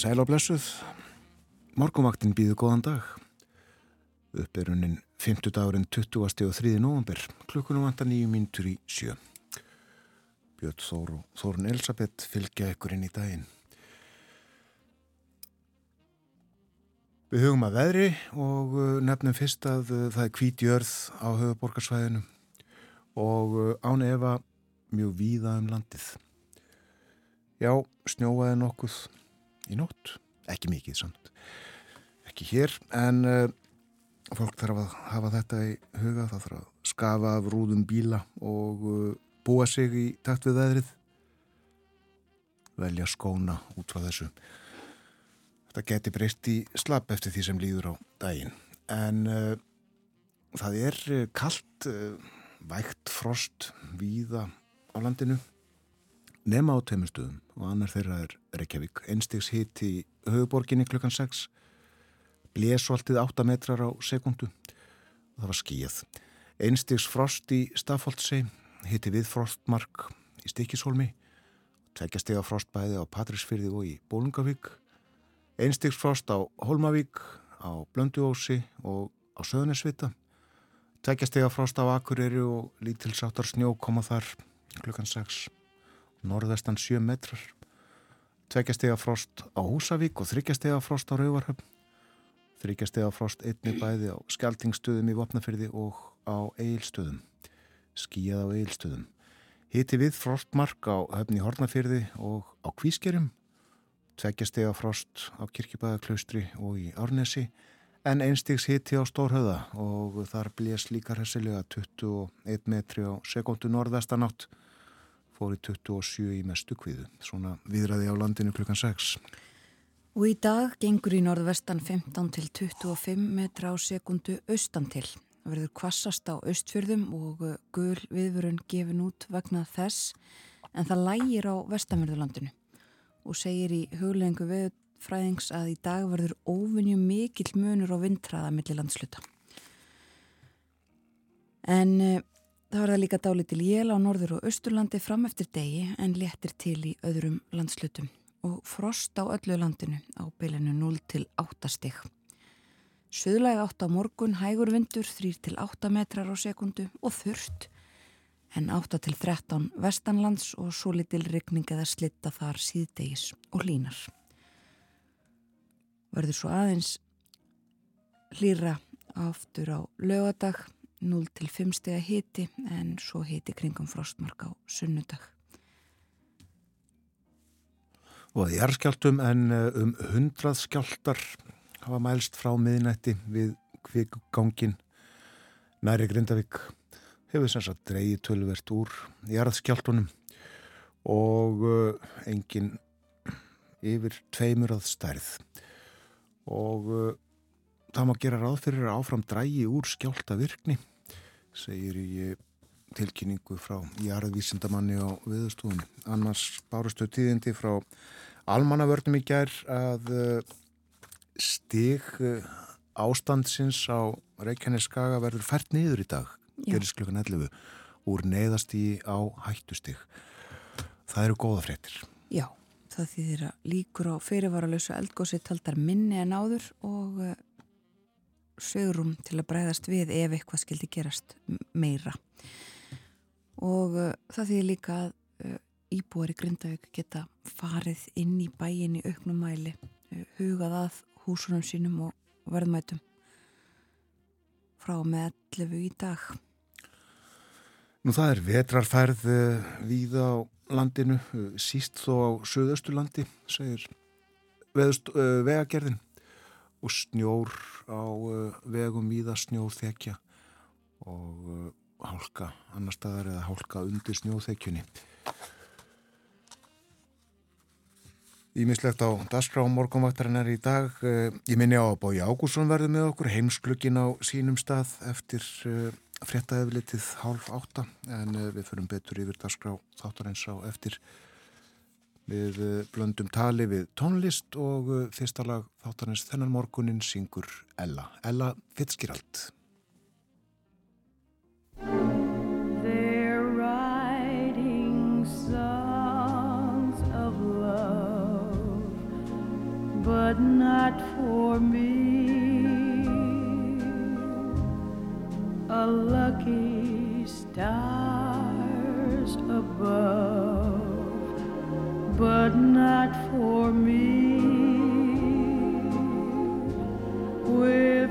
sæl á blessuð. Morgumvaktin býðu góðan dag. Uppeirunin 50 dagurinn 20. og 3. november. Klukkunum vantar nýju mínutur í sjö. Björn Þór og Þórun Elisabeth fylgja ykkur inn í daginn. Við hugum að veðri og uh, nefnum fyrst að uh, það er kvítjörð á höfuborgarsvæðinu og uh, án efa mjög víða um landið. Já, snjóaði nokkuð í nótt, ekki mikið samt. Ekki hér en uh, fólk þarf að hafa þetta í huga, það þarf að skafa af rúðum bíla og uh, búa sig í takt við veðrið. Velja skóna út frá þessu. Þetta geti breyst í slapp eftir því sem líður á daginn. En uh, það er kallt vægt frost víða á landinu nema á teimustuðum og annar þeirra er Reykjavík. Einstegs hitt í höfuborginni klukkan 6, blésvaltið 8 metrar á sekundu og það var skíð. Einstegs frost í Stafóldsei, hitti við frostmark í Stikishólmi, tvekja steg á frostbæði á Patrísfyrði og í Bólungavík, einstegs frost á Holmavík, á Blönduósi og á Söðunisvita, tvekja steg á frost á Akureyri og lítilsáttar snjó koma þar klukkan 6 norðvestan 7 metrar tveggjastega frost á Húsavík og þryggjastega frost á Rauvarhöfn þryggjastega frost einni bæði á Skeltingstöðum í Vopnafyrði og á Eilstöðum skíjað á Eilstöðum hiti við frostmark á höfni Hornafyrði og á Kvískerjum tveggjastega frost á Kirkjubæðaklaustri og í Árnesi en einstigs hiti á Stórhauða og þar blés líka hressilega 21 metri á sekundu norðvestanátt fór í 27 í mestu kviðu. Svona viðræði á landinu klukkan 6. Og í dag gengur í norðvestan 15 til 25 metra á sekundu austan til. Það verður kvassast á austfjörðum og gul viðvörun gefin út vegna þess en það lægir á vestanverðurlandinu og segir í huglengu veðfræðings að í dag verður óvinju mikill munur og vindræða millir landsluta. En Það verða líka dálitil jél á norður og austurlandi fram eftir degi en léttir til í öðrum landslutum og frost á öllu landinu á bylinu 0 til 8 stig. Suðlæg 8 á morgun, hægur vindur 3 til 8 metrar á sekundu og þurft en 8 til 13 vestanlands og svo litil regning eða slitta þar síðdegis og línar. Verður svo aðeins hlýra aftur á lögadag 0 til 5 steg að hiti en svo hiti kringum frostmark á sunnudag. Og að jæðskjáltum en eh, um hundrað skjáltar hafa mælst frá miðnætti við kvikgangin næri Grindavík hefur sem sagt dreyið tölvert úr jæðskjáltunum og uh, engin yfir tveimur að stærð og uh, það má gera ráð fyrir að áfram drægi úr skjálta virkni segir í eh, tilkynningu frá jarðvísindamanni á viðstofunni. Annars bárustu tíðindi frá almannavörnum í gær að eh, stig eh, ástandsins á Reykjaneskaga verður fært niður í dag, gerist klukkan 11 úr neyðast í á hættustig. Það eru góða fréttir. Já, það þýðir að líkur á fyrirvaralösu eldgósi taldar minni en áður og sögurum til að bregðast við ef eitthvað skildi gerast meira. Og uh, það þýðir líka að uh, íbúar í Grindavík geta farið inn í bæin í auknum mæli uh, hugað að húsunum sínum og verðmætum frá með 11 í dag. Nú það er vetrarfærð uh, við á landinu uh, síst þó á söðausturlandi segir veðust, uh, vegagerðin og snjór á uh, vegum víða snjóþekja og uh, hálka annar staðar eða hálka undir snjóþekjunni. Ímislegt á Dasgrá morgunvaktarinnar í dag. Uh, ég minni á að Bói Ágússon verði með okkur heimsklukkin á sínum stað eftir fréttaeflitið hálf átta en við förum betur yfir dagskrá þáttar eins á eftir við uh, blöndum tali við tónlist og uh, fyrsta lag þáttar eins þennan morgunin syngur Ella, Ella love but not for me. A lucky stars above, but not for me. With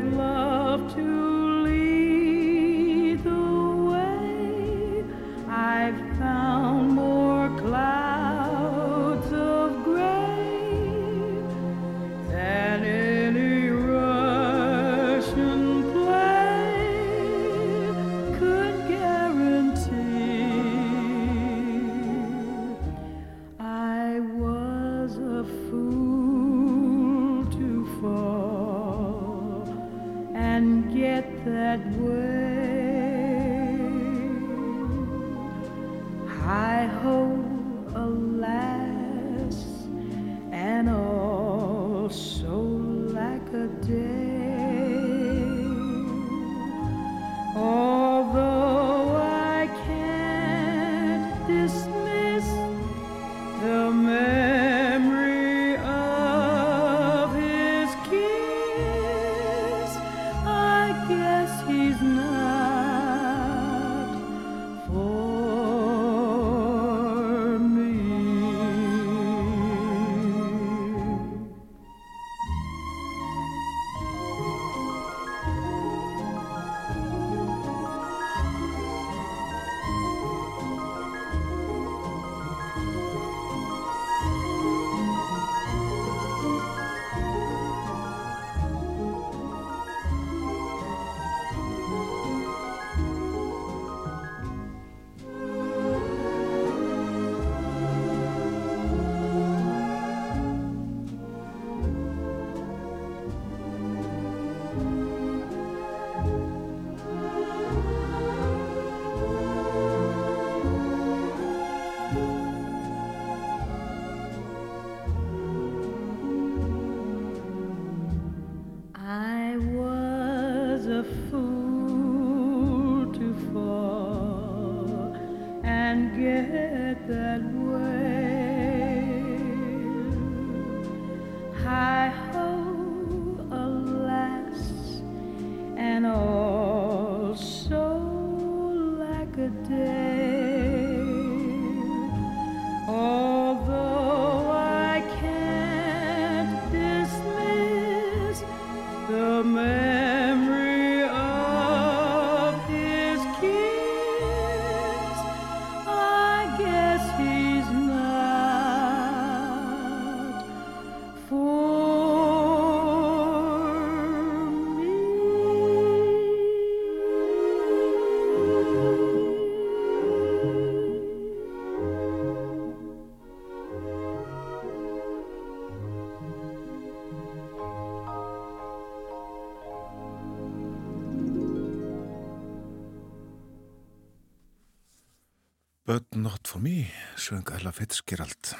söng Ella Fitzgerald.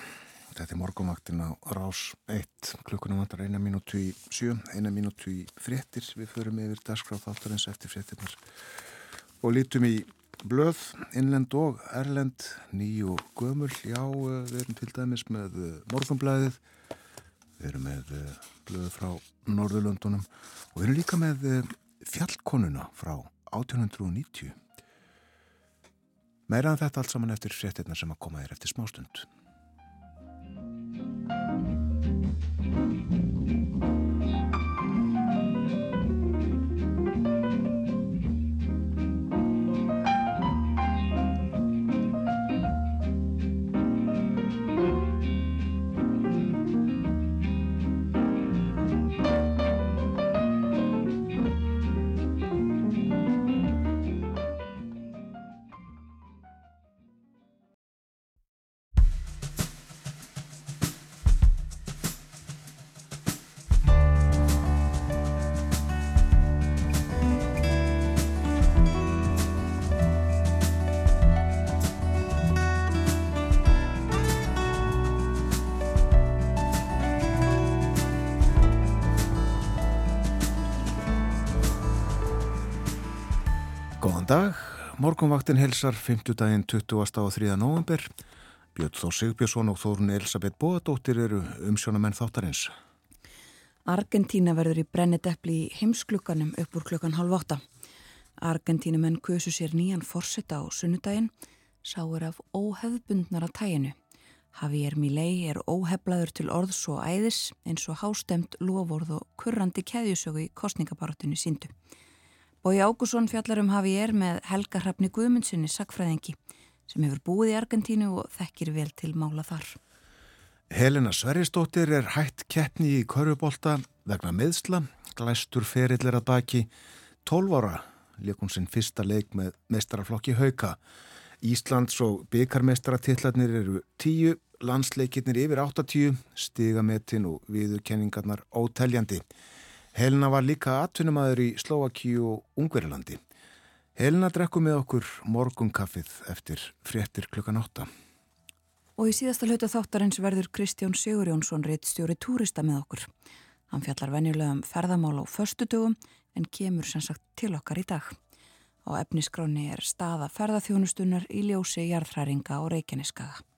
Þetta er morgunvaktin á rás 1, klukkunum vantar eina mínútu í sjö, eina mínútu í fréttir. Við förum yfir dagskráð þáttarins eftir fréttirnar og lítum í blöð, innlend og erlend, ný og gömul. Já, við erum til dæmis með eh, morgunblæðið, við erum með eh, blöð frá Norðurlöndunum og við erum líka með eh, fjallkonuna frá 1890. Meira en þetta allt saman eftir fréttirnar sem að koma þér eftir smástund. Morgunvaktin helsar 5. daginn 20. og 3. november. Björn Þór Sigbjörnsson og Þórun Elisabeth Bóadóttir eru umsjónamenn þáttarins. Argentína verður í brennideppli í heimsklukkanum upp úr klukkan halv åtta. Argentínumenn kusu sér nýjan forsetta á sunnudaginn, sá er af óhefðbundnara tæginu. Javier Milei er óheflaður til orðs og æðis eins og hástemt lofórð og kurrandi keðjusögu í kostningabaratinu síndu. Bói Ágússon fjallar um Javier með Helga Hrafni Guðmundssoni sakfræðingi sem hefur búið í Argentínu og þekkir vel til mála þar. Helena Sverrisdóttir er hætt keppni í Körubólta vegna meðsla, glæstur ferillir að baki 12 ára leikum sinn fyrsta leik með mestaraflokki Hauka. Íslands og byggarmestaratillarnir eru 10, landsleikirnir yfir 80, stigametin og viðurkenningarnar óteljandi. Helena var líka atvinnumæður í Slovakíu og Ungverilandi. Helena drekku með okkur morgunkaffið eftir fréttir klukkan 8. Og í síðasta hluta þáttarins verður Kristján Sigur Jónsson reitt stjóri túrista með okkur. Hann fjallar venjulega um ferðamál á förstutugum en kemur sem sagt til okkar í dag. Á efniskráni er staða ferðaþjónustunar í ljósi jarðhræringa og reikiniskaga.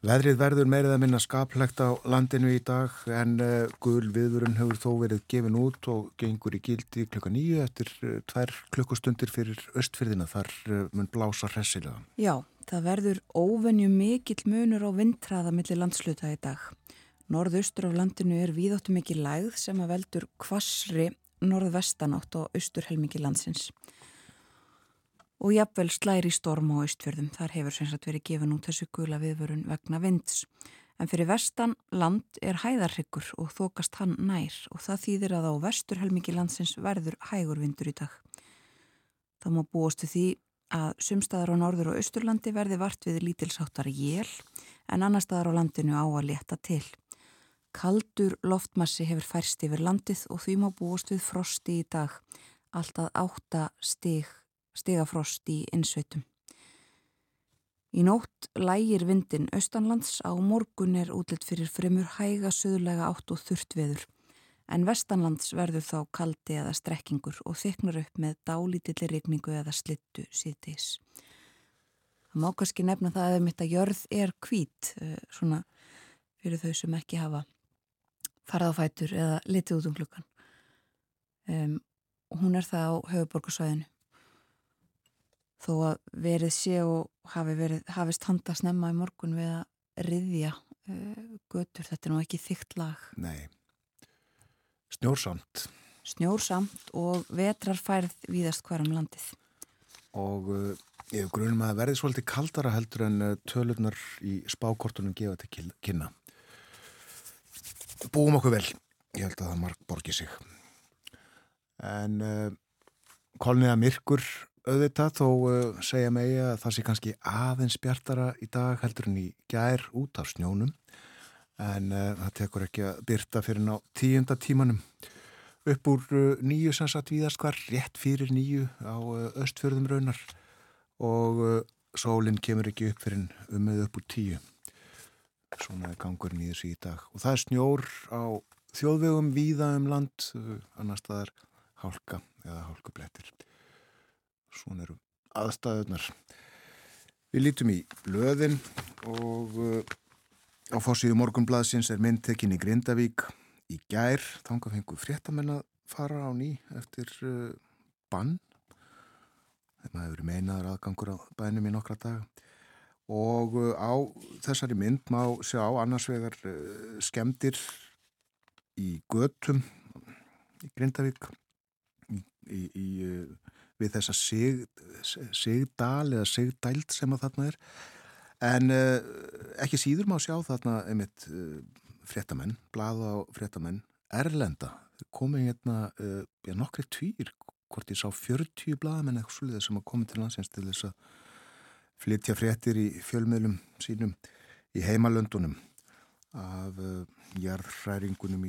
Veðrið verður meirið að minna skaplegt á landinu í dag en uh, gul viðvörun hefur þó verið gefin út og gengur í gildi klukka nýju eftir uh, tvær klukkustundir fyrir östfyrðina þar uh, mun blása hressilega. Já, það verður óvenju mikill munur á vindræða millir landsluta í dag. Norðaustur af landinu er víðáttu mikið lægð sem að veldur kvassri norðvestanátt á austurhelmingi landsins og jafnvel slæri storm á austfjörðum. Þar hefur sem sagt verið gefin út þessu gula viðvörun vegna vinds. En fyrir vestan land er hæðarryggur og þokast hann nær og það þýðir að á vestur helmingi landsins verður hægur vindur í dag. Það má búastu því að sumstaðar á norður og austurlandi verði vart við lítilsáttar jél en annar staðar á landinu á að leta til. Kaldur loftmassi hefur færst yfir landið og því má búast við frosti í dag, alltaf átta stig stigafrost í innsveitum. Í nótt lægir vindin austanlands á morgun er útlitt fyrir fremur hæga söðulega átt og þurft veður en vestanlands verður þá kaldi eða strekkingur og þyknar upp með dálítillir regningu eða slittu síðdeis. Það má kannski nefna það að mitt að jörð er kvít eh, svona fyrir þau sem ekki hafa farað á fætur eða litið út um klukkan. Um, hún er það á höfuborgarsvæðinu þó að verið sé og hafi verið, hafist handa snemma í morgun við að riðja uh, götur, þetta er nú ekki þygt lag. Nei, snjórsamt Snjórsamt og vetrarfærð víðast hverjum landið. Og uh, ég grunum að verði svolítið kaldara heldur en uh, tölurnar í spákortunum gefa til kynna. Búum okkur vel. Ég held að það marg borgi sig. En kolniða myrkur auðvitað þó uh, segja megi að það sé kannski aðeins bjartara í dag heldur en í gær út af snjónum. En uh, það tekur ekki að byrta fyrir ná tíunda tímanum. Upp úr uh, nýju sem satt víðast hvar rétt fyrir nýju á östfjörðum raunar. Og sólinn kemur ekki upp fyrir um með upp úr tíu. Svona er gangurinn í þessu í dag. Og það er snjór á þjóðvegum víða um land annars það er hálka eða hálkublettir Svona eru aðstæðunar. Við lítum í blöðin og uh, á fórsíðu morgunblaðsins er myndtekinn í Grindavík í gær. Þánga fengu fréttamenn að fara á ný eftir uh, bann. Það hefur meinaður aðgangur á bænum í nokkra daga. Og uh, á þessari mynd má sjá annars vegar skemdir í götum í Grindavík í, í, í við þessa sig, sigdal eða sigdæld sem að þarna er. En uh, ekki síður má sjá þarna einmitt uh, fréttamenn, blaða á fréttamenn Erlenda, komið hérna uh, ja, nokkri týr, hvort ég sá 40 blaðamenn eitthvað sluðið sem að komið til landsins til þess að flytja fréttir í fjölmiðlum sínum í heimalöndunum af jarðræringunum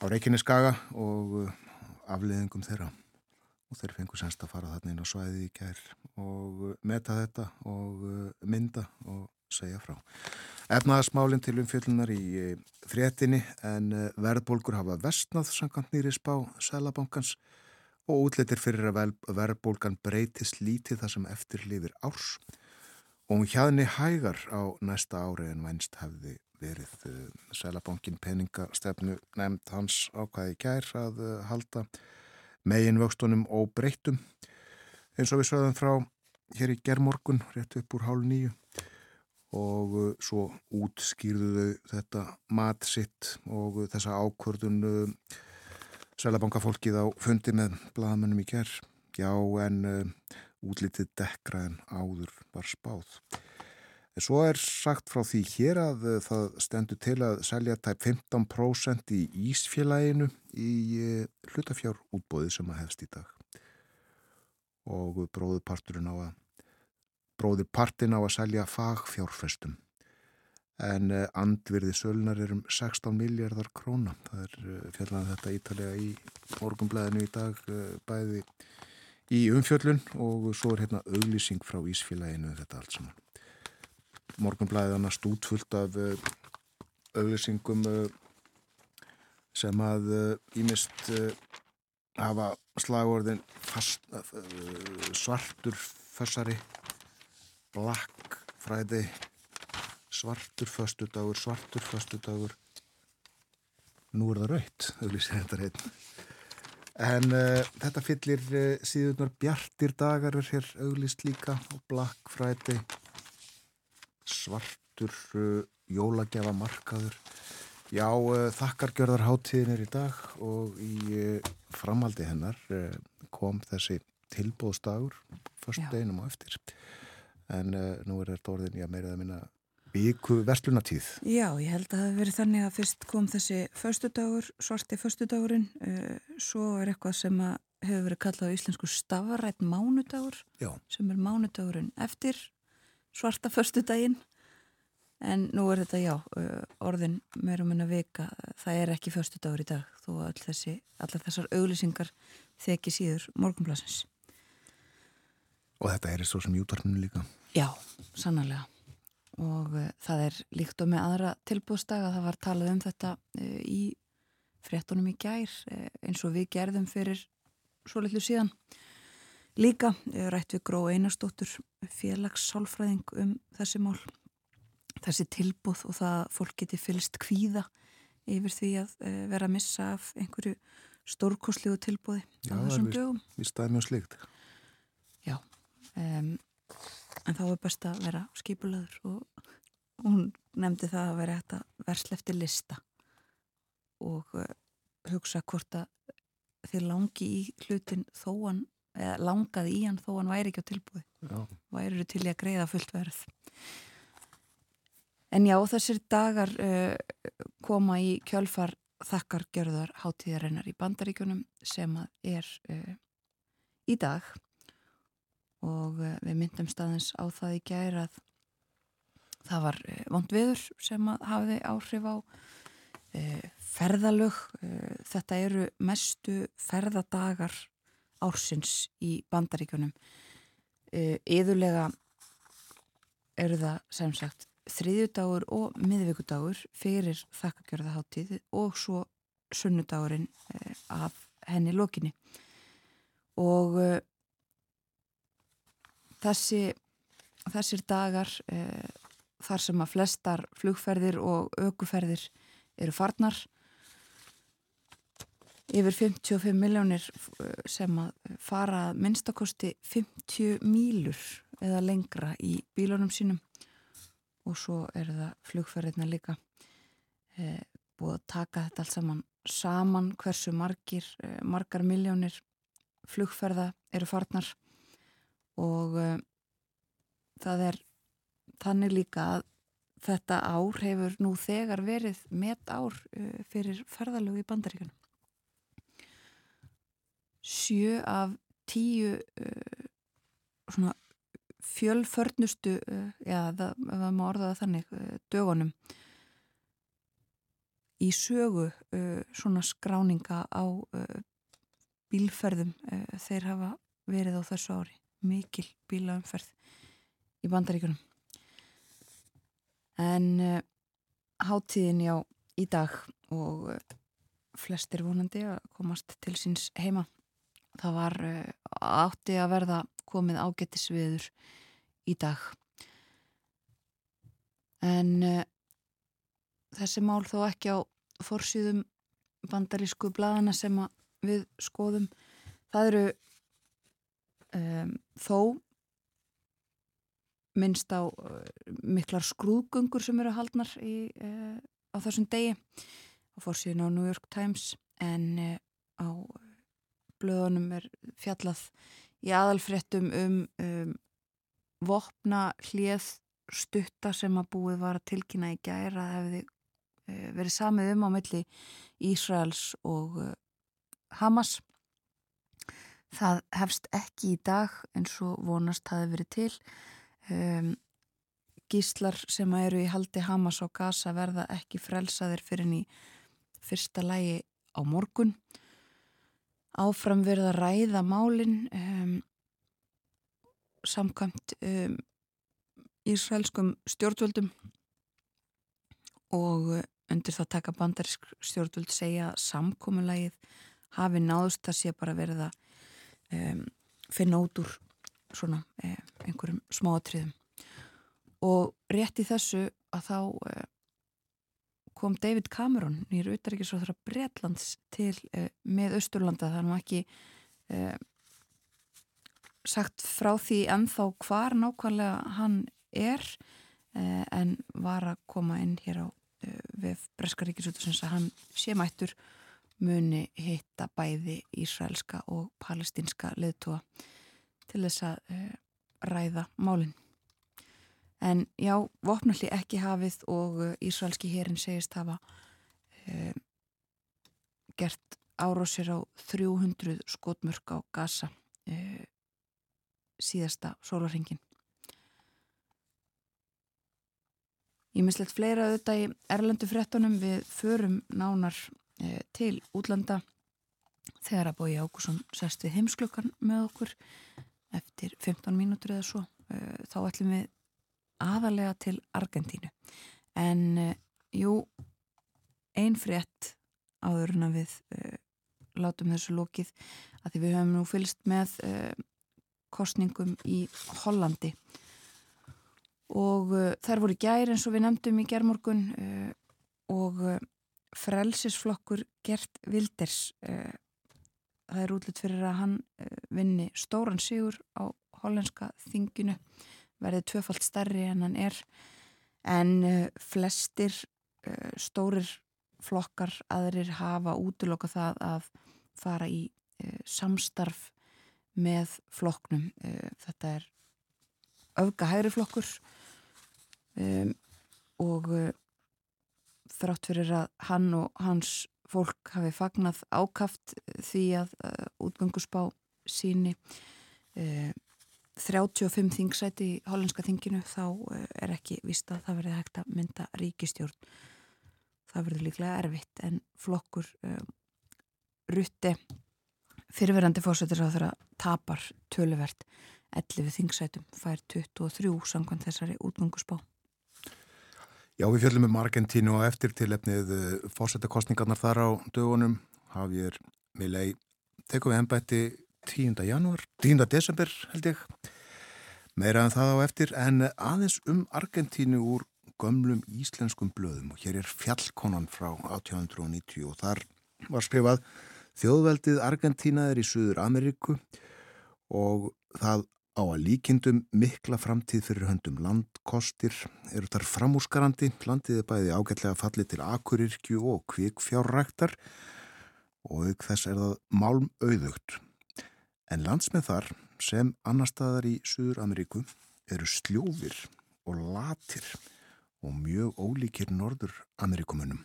á Reykjaneskaga og afleðingum þeirra og þeir fengu semst að fara þarna inn á svæði í kær og uh, meta þetta og uh, mynda og segja frá. Efnaðasmálinn til umfjöllunar í uh, fréttinni en verðbólgur hafa vestnað samkant nýri spá Sælabankans og útlettir fyrir að verðbólgan breytist lítið þar sem eftir lifir árs og hún hjaðni hægar á næsta ári en vænst hefði verið Sælabankin peningastefnu nefnd hans ákvæði gær að halda megin vöxtunum og breytum eins og við sögðum frá hér í gerðmorgun rétt upp úr hálf nýju og uh, svo útskýrðu þau þetta mat sitt og þessa ákvörðun Sælabankafólkið á fundi með bladamönnum í gerð já en útlitið dekra en áður var spáð En svo er sagt frá því hér að eh, það stendur til að selja tæp 15% í Ísfélaginu í eh, hlutafjár útbóði sem að hefst í dag. Og bróður parturinn á að bróður partin á að selja fagfjárfestum. En eh, andvirði sölunar er um 16 miljardar króna. Það er fjallan þetta ítalega í morgumblæðinu í dag bæði í umfjöllun og svo er hérna auglýsing frá Ísfélaginu þetta allt saman morgunblæðið annars útfullt af auðvisingum eh, sem að ímist eh, eh, hafa slagorðin fast, svartur fössari Black Friday svartur föstudagur svartur föstudagur. Nú er það raut auðvitað þetta reynd en uh, þetta fyllir uh, síðunar bjartir dagar er hér auðvist líka og Black Friday svartur uh, jólagjafa markaður. Já, uh, þakkargjörðarháttíðin er í dag og í uh, framaldi hennar kom þessi tilbóðstagur först deginum og eftir. En nú er þetta orðin, já, meirið að minna Víku verslunatíð. Já, ég held að það hefur verið þannig að fyrst kom þessi förstudagur, svarti förstudagurinn, svo er eitthvað sem hefur verið kallað á íslensku stafarætt mánudagur, Já. sem er mánudagurinn eftir svarta förstudaginn en nú er þetta já orðin meirum en að vika. Það er ekki förstudagur í dag þó að allar þessar auglýsingar þekki síður morgunblasins Og þetta er svo sem jútarminu líka. Já, sannarlega. Og uh, það er líkt og með aðra tilbúðstag að það var talað um þetta uh, í fréttunum í gær uh, eins og við gerðum fyrir svo litlu síðan Líka rætt við Gró Einarstóttur félagssálfræðing um þessi mál, þessi tilbúð og það að fólk geti fylst kvíða yfir því að eh, vera að missa af einhverju stórkoslegu tilbúði Já, á þessum dögum. Já, það er stæði mjög slikt. Já, um, en þá er best að vera skipulaður og hún nefndi það að vera hægt að verslefti lista og uh, hugsa hvort að þið langi í hlutin þóan langaði í hann þó hann væri ekki á tilbúi. Væri til í að greiða fullt verð. En já þessir dagar uh, koma í kjölfar þakkargjörðar hátíðarinnar í bandaríkunum sem er uh, í dag. Og uh, við myndum staðins á það í gæri að það var vond viður sem hafiði áhrif á ferðalög. Þetta eru mestu ferðadagar ársins í bandaríkunum yðurlega e, eru það sem sagt þriðjudagur og miðvíkudagur fyrir þakkagjörðaháttíð og svo sunnudagurinn e, af henni lokinni. Og e, þessi þessir dagar þar sem að flestar flugferðir og aukuferðir eru farnar yfir 55 miljónir eh, sem að fara minnstakosti 50 mílur eða lengra í bílunum sínum. Og svo eru það flugferðina líka e, búið að taka þetta allt saman saman hversu margir, e, margar miljónir flugferða eru farnar. Og e, það er þannig líka að þetta ár hefur nú þegar verið met ár fyrir ferðalögu í bandaríkunum sjö af tíu uh, svona fjölförnustu uh, já, það, það má orða það þannig uh, dögunum í sögu uh, svona skráninga á uh, bílferðum uh, þeir hafa verið á þessu ári. Mikil bílaumferð í bandaríkunum en hátíðin já í dag og flestir vonandi að komast til síns heima það var uh, átti að verða komið ágettisviður í dag. En uh, þessi mál þó ekki á forsýðum bandarísku bladana sem við skoðum. Það eru um, þó minnst á uh, miklar skrúðgöngur sem eru haldnar í, uh, á þessum degi á fórsíðun á New York Times en á blöðunum er fjallað í aðalfréttum um, um vopna hlið stutta sem að búið var að tilkynna í gæra hefði verið samið um á milli Ísraels og Hamas. Það hefst ekki í dag eins og vonast hafi verið til. Um, gíslar sem eru í haldi Hamas og Gaza verða ekki frelsaðir fyrir ný fyrsta lægi á morgun áfram verða að ræða málin um, samkvæmt um, ísraelskum stjórnvöldum og undir það taka bandarisk stjórnvöld segja samkominlægið hafi náðust að sé bara verið að um, finna út úr svona eh, einhverjum smáatriðum. Og rétt í þessu að þá eh, kom David Cameron nýru utaríkisróðra Breitlands til eh, með Östurlanda það er nú ekki eh, sagt frá því ennþá hvar nákvæmlega hann er eh, en var að koma inn hér á við Breskaríkisútusins að hann sé mættur muni hitta bæði ísraelska og palestinska leðtúa til þess að uh, ræða málinn. En já, vopnalli ekki hafið og uh, Ísraelski hérin segist hafa uh, gert árósir á 300 skotmörk á Gaza síðasta sólarhengin. Ég mislegt fleira auðvitað í Erlendu frettunum við förum nánar til útlanda þegar að Bói Ákusson sest við heimsklukkan með okkur eftir 15 mínútur eða svo þá ætlum við aðalega til Argentínu. En uh, jú einn frétt áður en að við uh, látum þessu lókið að því við höfum nú fylst með kostningum í Hollandi. Og þær voru gæri eins og við nefndum í gerðmorgun og frelsisflokkur Gert Wilders það er útlut fyrir að hann eh, vinni stóran sigur á hollenska þinginu verði tvöfalt stærri en hann er. En eh, flestir eh, stórir flokkar aðrir hafa útloka það að fara í samstarf með flokknum. Þetta er öfga hægri flokkur um, og þrátt fyrir að hann og hans fólk hafi fagnað ákaft því að uh, útgöngusbá síni uh, 35 þingsæti í hollandska þinginu þá uh, er ekki vist að það verði hægt að mynda ríkistjórn það verður líklega erfitt en flokkur uh, rutti fyrirverandi fórsættir á þeirra tapar töluvert 11 þingsætum fær 23 samkvæmt þessari útgöngusbá Já, við fjöldum um Argentínu og eftir til efnið eh, fórsetakostningarnar þar á dögunum. Hafið er meðlei tekum við ennbætti 10. janúar, 10. desember held ég. Meira en það á eftir en aðeins um Argentínu úr gömlum íslenskum blöðum og hér er fjallkonan frá 1890 og þar var skrifað Þjóðveldið Argentína er í Suður Ameríku og það á að líkindum mikla framtíð fyrir höndum landkostir eru þar framúsgarandi, landið er bæði ágætlega fallið til akurirkju og kvikfjárræktar og auk þess er það málm auðugt. En landsmið þar sem annar staðar í Suður Ameríku eru sljófir og latir og mjög ólíkir Norður Ameríkumunum.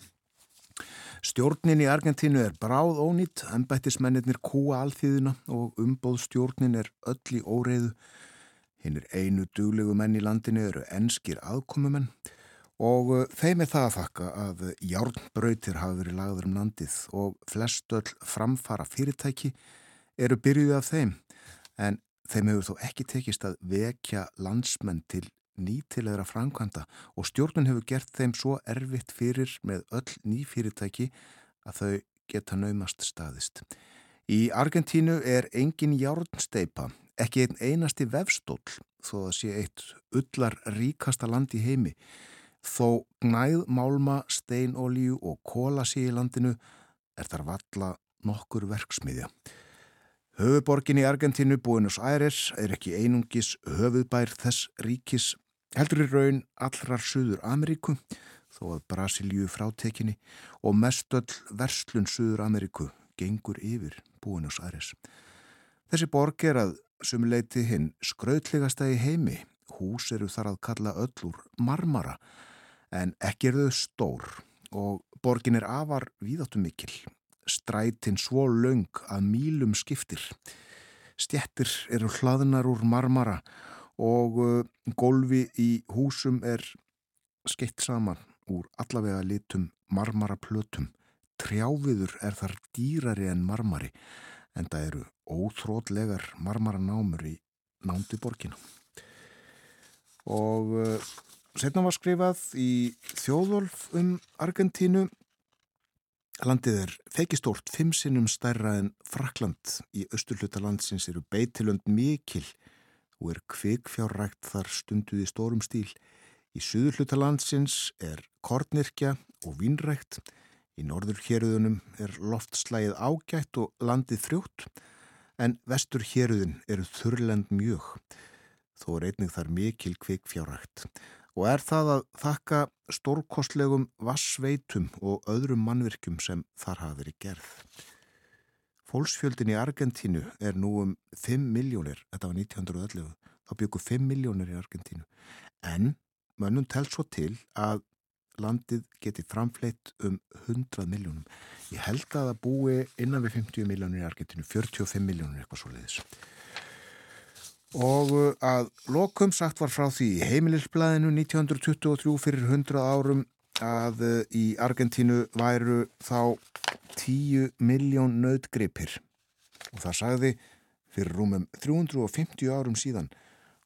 Stjórnin í Argentínu er bráð ónýtt, ennbættismennir kúa alþýðina og umbóðstjórnin er öll í óreiðu. Hinn er einu duglegu menn í landinu eru enskir aðkomumenn og uh, þeim er það að þakka að járnbrautir hafi verið lagður um landið og flest öll framfara fyrirtæki eru byrjuð af þeim en þeim hefur þó ekki tekist að vekja landsmenn til nýtilegra framkvæmda og stjórnun hefur gert þeim svo erfitt fyrir með öll nýfyrirtæki að þau geta naumast staðist. Í Argentínu er engin járnsteipa, ekki einn einasti vefstól, þó að sé eitt ullar ríkasta land í heimi. Þó gnæð, málma, steinolíu og kóla sé í landinu er þar valla nokkur verksmiðja. Höfuborgin í Argentínu, Buenos Aires, er ekki einungis höfuðbær þess ríkis, heldur í raun allrar Suður Ameríku, þó að Brasilíu frátekinni og mestöll verslun Suður Ameríku gengur yfir Buenos Aires. Þessi borg er að sumuleiti hinn skrautlegasta í heimi. Hús eru þar að kalla öll úr marmara en ekki eru þau stór og borgin er afar víðáttu mikil. Strætin svo laung að mílum skiptir. Stjettir eru hlaðnar úr marmara og uh, golfi í húsum er skeitt saman úr allavega litum marmaraplötum. Trjáviður er þar dýrari en marmari en það eru óþrótlegar marmaranámur í nándi borginu. Og uh, setna var skrifað í þjóðolf um Argentínu. Landið er feikistórt, fimm sinnum stærra en Frakland í austurluta landsins eru beitilönd mikil og er kvikfjárrækt þar stunduð í stórum stíl. Í suðurluta landsins er kornirkja og vínrækt. Í norður héruðunum er loftslægið ágætt og landið frjótt en vestur héruðun eru þurrlend mjög. Þó er einnig þar mikil kvikfjárrækt og er það að þakka stórkostlegum vassveitum og öðrum mannvirkjum sem þar hafa verið gerð. Fólksfjöldin í Argentínu er nú um 5 miljónir, þetta var 1911, þá byggur 5 miljónir í Argentínu, en mönnum tel svo til að landið geti framfleitt um 100 miljónum. Ég held að það búi innan við 50 miljónir í Argentínu, 45 miljónir eitthvað svo leiðis. Og uh, að lokum sagt var frá því heimililsblæðinu 1923 fyrir 100 árum að uh, í Argentínu væru þá 10 miljón nöðgripir og það sagði fyrir rúmum 350 árum síðan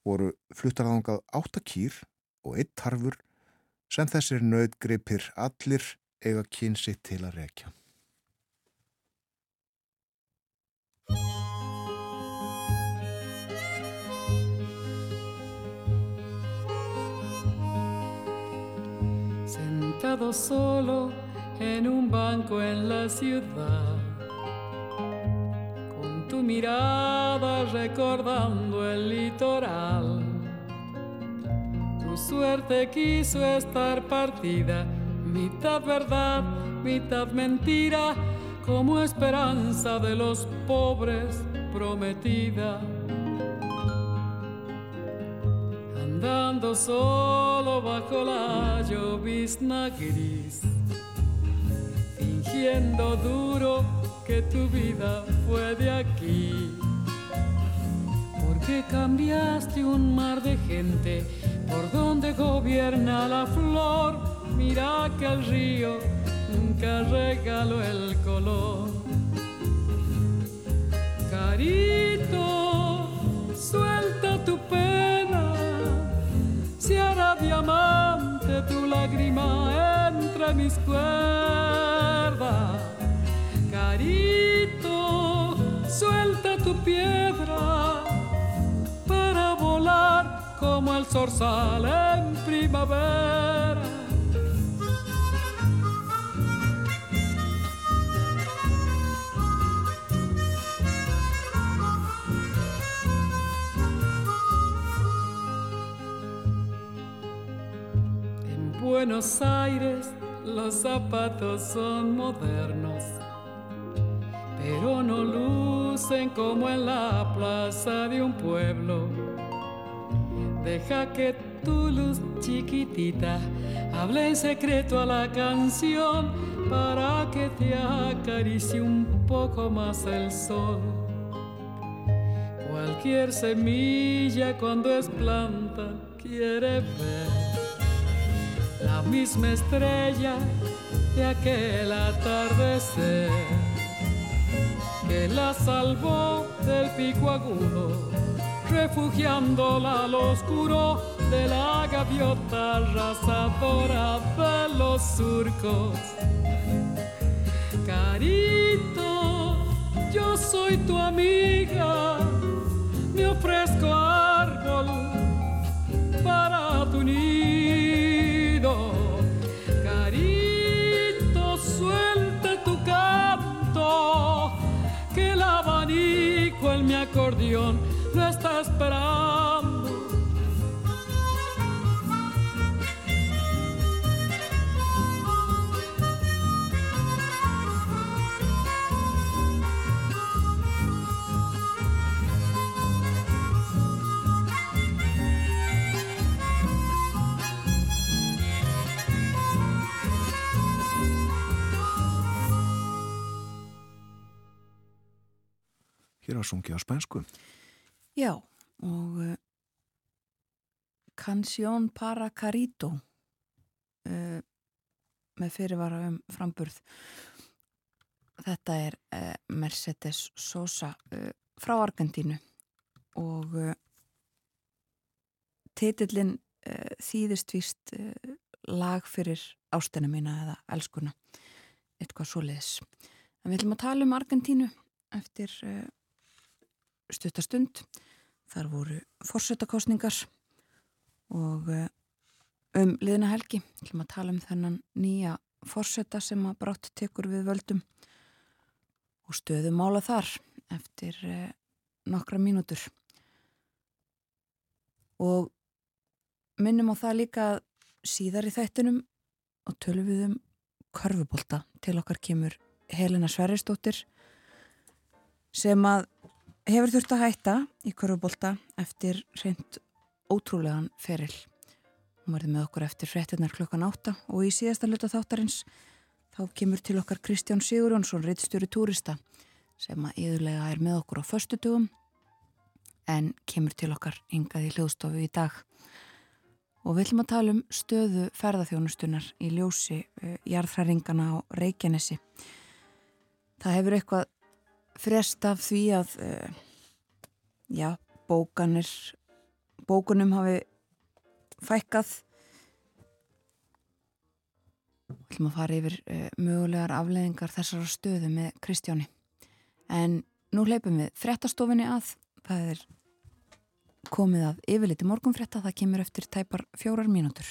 voru fluttarðangað 8 kýr og 1 tarfur sem þessir nöðgripir allir eiga kynsi til að rekja. Solo en un banco en la ciudad, con tu mirada recordando el litoral. Tu suerte quiso estar partida, mitad verdad, mitad mentira, como esperanza de los pobres prometida. Andando solo bajo la llovizna gris fingiendo duro que tu vida fue de aquí. Porque cambiaste un mar de gente por donde gobierna la flor. Mira que el río nunca regaló el color. Carito, suelta tu hará diamante tu lágrima entre mis cuerdas. Carito, suelta tu piedra para volar como el zorzal en primavera. Buenos Aires los zapatos son modernos, pero no lucen como en la plaza de un pueblo. Deja que tu luz chiquitita hable en secreto a la canción para que te acaricie un poco más el sol. Cualquier semilla cuando es planta quiere ver la misma estrella de aquel atardecer que la salvó del pico agudo, refugiándola al oscuro de la gaviota arrasadora de los surcos. Carito, yo soy tu amiga, me ofrezco árbol para tu Carito, suelta tu canto, que el abanico en mi acordeón no está esperando. Hér var sungið á spænsku. Já, og uh, Canción para Carito uh, með fyrirvara um framburð. Þetta er uh, Mercedes Sosa frá Argentínu og titillin þýðist víst lag fyrir ástina mína eða elskuna, eitthvað svoleiðis. En við ætlum að tala um Argentínu eftir stuttastund. Þar voru fórsetakostningar og eh, um liðna helgi ætlum að tala um þennan nýja fórseta sem að brátt tekur við völdum og stöðum mála þar eftir eh, nokkra mínútur. Og minnum á það líka síðar í þættinum og tölum við um körfubólta til okkar kemur Helena Sverrisdóttir sem að hefur þurft að hætta í körfubólta eftir reynd ótrúlegan feril. Hún verði með okkur eftir frettinnar klokkan átta og í síðasta hluta þáttarins þá kemur til okkar Kristján Sigurjónsson, reittstjóri túrista sem að yðurlega er með okkur á föstutugum en kemur til okkar hingað í hljóðstofu í dag. Og við ætlum að tala um stöðu ferðarþjónustunar í ljósi uh, jarðhræringana á Reykjanesi. Það hefur eitthvað frest af því að uh, já, bókanir bókunum hafi fækkað. Við ætlum að fara yfir uh, mögulegar afleðingar þessara stöðu með Kristjáni. En nú hleypum við frettastofinni að. Það er komið að yfirliti morgunfretta það kemur eftir tæpar fjórar mínútur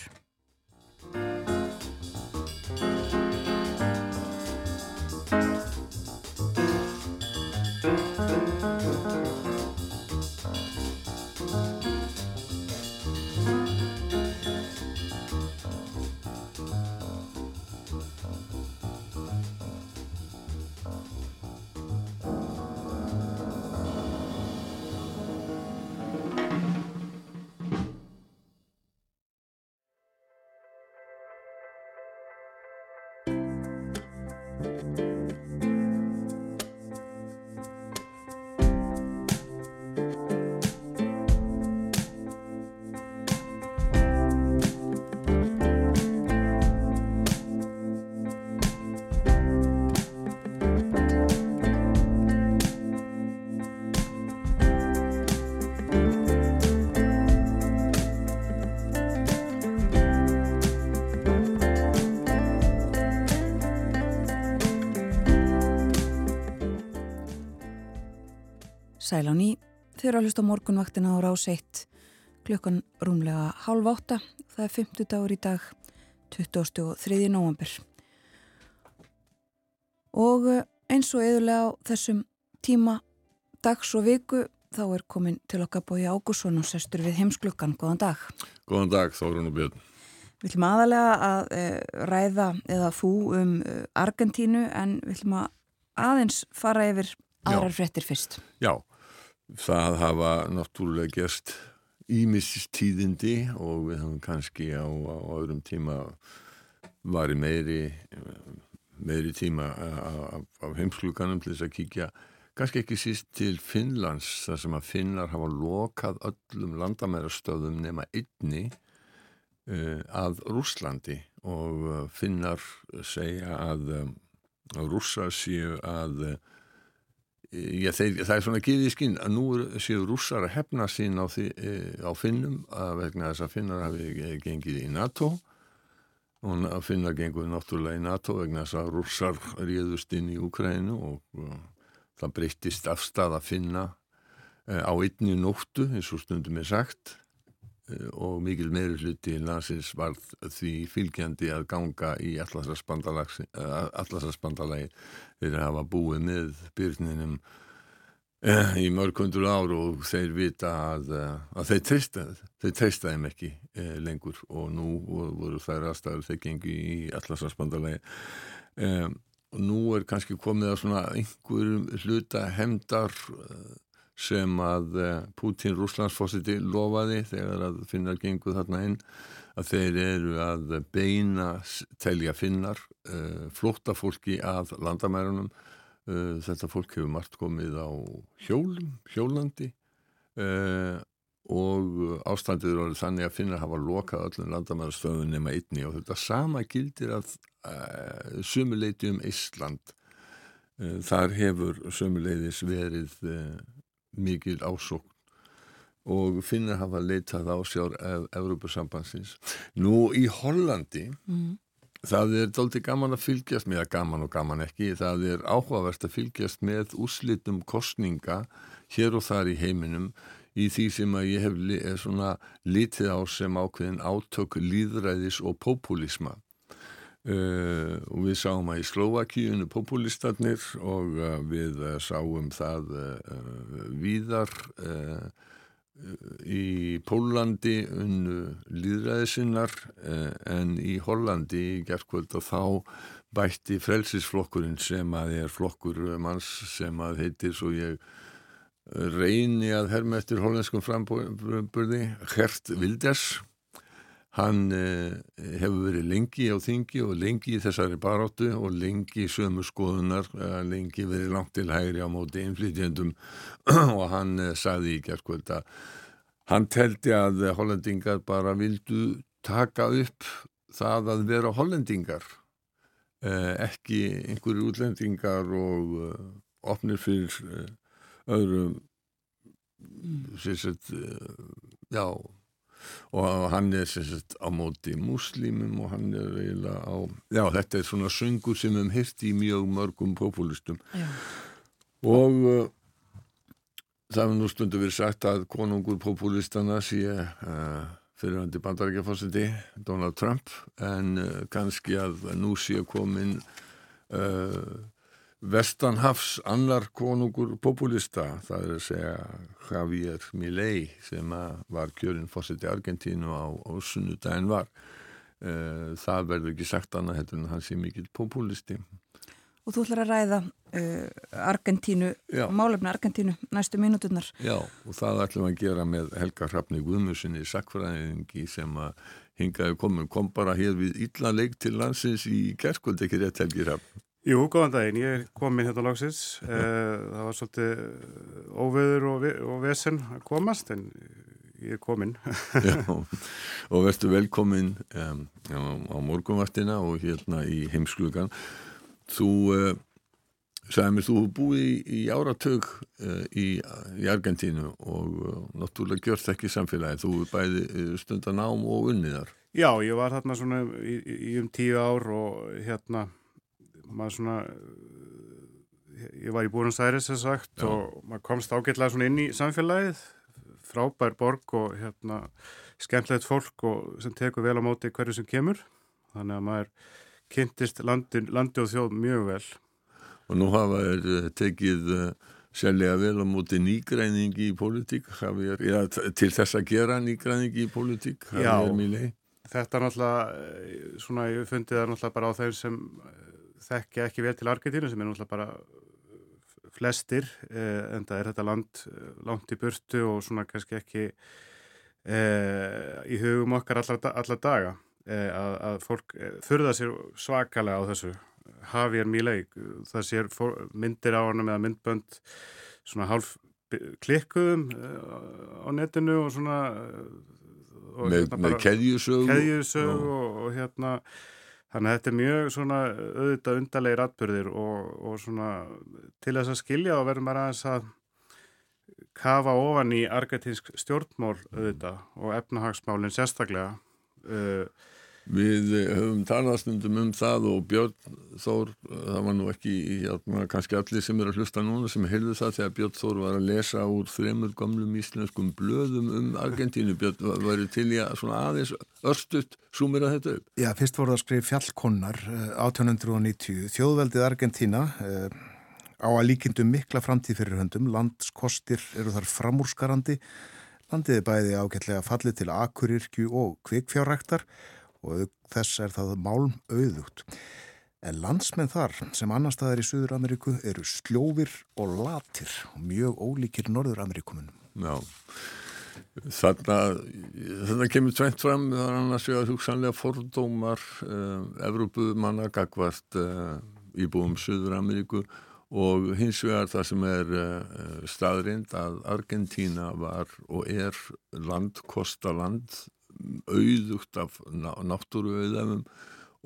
Sæl á ný, þeir eru að hlusta morgunvaktina á rás 1 klukkan rúmlega hálf átta, það er 50 dagur í dag, 23. november. Og eh, eins og eðulega á þessum tíma dags og viku þá er komin til okkar bói Ágússon og sestur við heimsklukkan. Góðan dag. Góðan dag, Þórun og Björn. Við ætlum aðalega að e, ræða eða fú um e, Argentínu en við ætlum að aðeins fara yfir aðrar frettir fyrst. Já, það hafa náttúrulega gerst ímistíðindi og við höfum kannski á, á öðrum tíma var í meiri, meiri tíma af, heimskluganum til þess að kíkja kannski ekki síst til Finnlands þar sem að Finnar hafa lokað öllum landamærastöðum nema einni uh, að Rúslandi og uh, Finnar segja að, um, að rússar séu að Já, þeir, það er svona giðið í skinn að nú séu rússar að hefna sín á, því, e, á finnum að vegna þess að finnar hafi gengið í NATO. Og að finnar genguði náttúrulega í NATO vegna þess að rússar réðust inn í Ukrænu og, og það breyttist afstað að finna á einni nóttu eins og stundum er sagt og mikil meiri hluti landsins var því fylgjandi að ganga í allarsarspandalagi þeir hafa búið með byrninum Eh, í mörg hundur ár og þeir vita að, eh, að þeir treysta þeir treysta þeim ekki eh, lengur og nú voru þær aðstæður þeir gengi í allarsvarsbandalegi eh, og nú er kannski komið að svona einhverjum hluta hemdar eh, sem að Putin Rúslandsfossiti lofaði þegar að finnar gengu þarna inn að þeir eru að beina telja finnar eh, flótta fólki að landamærunum. Uh, þetta fólk hefur margt komið á hjólum, hjólandi og ástandið eru þannig að finna að hafa lokað öllum landamæðarstöðun nema einni og þetta sama gildir að sumuleiti um Ísland þar hefur sumuleiðis verið mikil ásókn og finna að hafa leitað á sjár Evrópusambansins. Nú í Hollandi mm. Það er doldið gaman að fylgjast með, gaman og gaman ekki, það er áhugavert að fylgjast með úslitum kostninga hér og þar í heiminum í því sem að ég hef li, svona litið á sem ákveðin átök líðræðis og populisma. Uh, og við sáum að í Slovakíunu populistarnir og uh, við uh, sáum það víðar í Pólandi unnu líðræðisinnar en í Hollandi í gerðkvöld og þá bætti frelsisflokkurinn sem að er flokkur manns sem að heitir svo ég reyni að herma eftir hollenskum framburði Gert Wilders hann eh, hefur verið lengi á þingi og lengi í þessari baróttu og lengi í sömu skoðunar eh, lengi verið langt til hægri á móti innflytjendum. Og hann eh, saði í gerðkvöld að hann teldi að hollendingar bara vildu taka upp það að vera hollendingar ekki einhverju útlendingar og opnir fyrir öðrum sérstætt já og hann er sagt, á móti muslimum og hann er eiginlega á já þetta er svona söngur sem hefum hirt í mjög mörgum populistum já. og uh, það hefur nú stundu verið sagt að konungur populistana sé uh, fyrirhandi bandarækjafósiti Donald Trump en uh, kannski að nú sé komin uh, Vestanhafs annar konungur populista, það er að segja Javier Milei sem var kjörinn fórseti Argentínu á, á sunnudagin var. Eh, það verður ekki sagt annað heldur en hann sé mikill populisti. Og þú ætlar að ræða uh, Argentínu, málefni Argentínu næstu mínuturnar. Já, og það ætlum að gera með Helga Hrafni Guðmurssoni sakfræðingi sem að hingaði komin, kom bara hér við illa leik til landsins í gerðskvöld ekki rétt Helgi Hrafn. Jú, góðan daginn, ég er komin hérna lagsins, eh, það var svolítið óveður og, ve og vesen að komast en ég er komin. Já, og verður velkomin um, á morgunvartina og hérna í heimsklugan. Þú, uh, sagði mér, þú búið í, í áratög uh, í, í Argentínu og uh, náttúrulega gjörst ekki samfélagi, þú bæði stundan ám og unniðar. Já, ég var hérna svona í, í um tíu ár og hérna maður svona ég var í Búrins Æris þess sagt Já. og maður komst ágætlega svona inn í samfélagið. Frábær borg og hérna skemmtilegt fólk og sem tekur vel á móti hverju sem kemur. Þannig að maður kynntist landi, landi og þjóð mjög vel. Og nú hafa þér eh, tekið uh, sérlega vel á móti nýgræningi í pólitík. Ja, til þess að gera nýgræningi í pólitík Já, þetta er náttúrulega eh, svona ég fundið það náttúrulega bara á þeim sem þekkja ekki vel til Argentínu sem er náttúrulega bara flestir eh, en það er þetta land eh, langt í burtu og svona kannski ekki eh, í hugum okkar allar, allar daga. Eh, að, að fólk þurða eh, sér svakalega á þessu. Javier Milei, það sér myndir á hann með myndbönd svona hálf klikkuðum eh, á netinu og svona og með, hérna með keðjusög og, og hérna Þannig að þetta er mjög svona auðvitað undarlegir atbyrðir og, og svona til þess að skilja og verður maður aðeins að kafa ofan í argetinsk stjórnmál auðvitað og efnahagsmálinn sérstaklega. Uh, Við höfum talastundum um það og Björn Þór, það var nú ekki hérna, kannski allir sem er að hlusta núna sem heyrðu það þegar Björn Þór var að lesa úr þremur gamlum íslenskum blöðum um Argentínu. Björn var til í að svona aðeins örstuðt súmira þetta upp. Já, fyrst voru það skrif fjallkonnar 1890. Eh, Þjóðveldið Argentína eh, á að líkindum mikla framtíð fyrir höndum. Landskostir eru þar framúrskarandi. Landið er bæði ágætlega fallið til akurirkju og kvikfjárrektar og þess er það málm auðugt. En landsmenn þar sem annar staðar í Suður-Ameríku eru sljófir og latir og mjög ólíkir Norður-Ameríkumunum. Já, þarna kemur tveit fram þar annars að hugsanlega fordómar uh, Evrópumanna gagvart uh, íbúum Suður-Ameríku og hins vegar það sem er uh, staðrind að Argentína var og er landkostaland auðugt af náttúruauðafum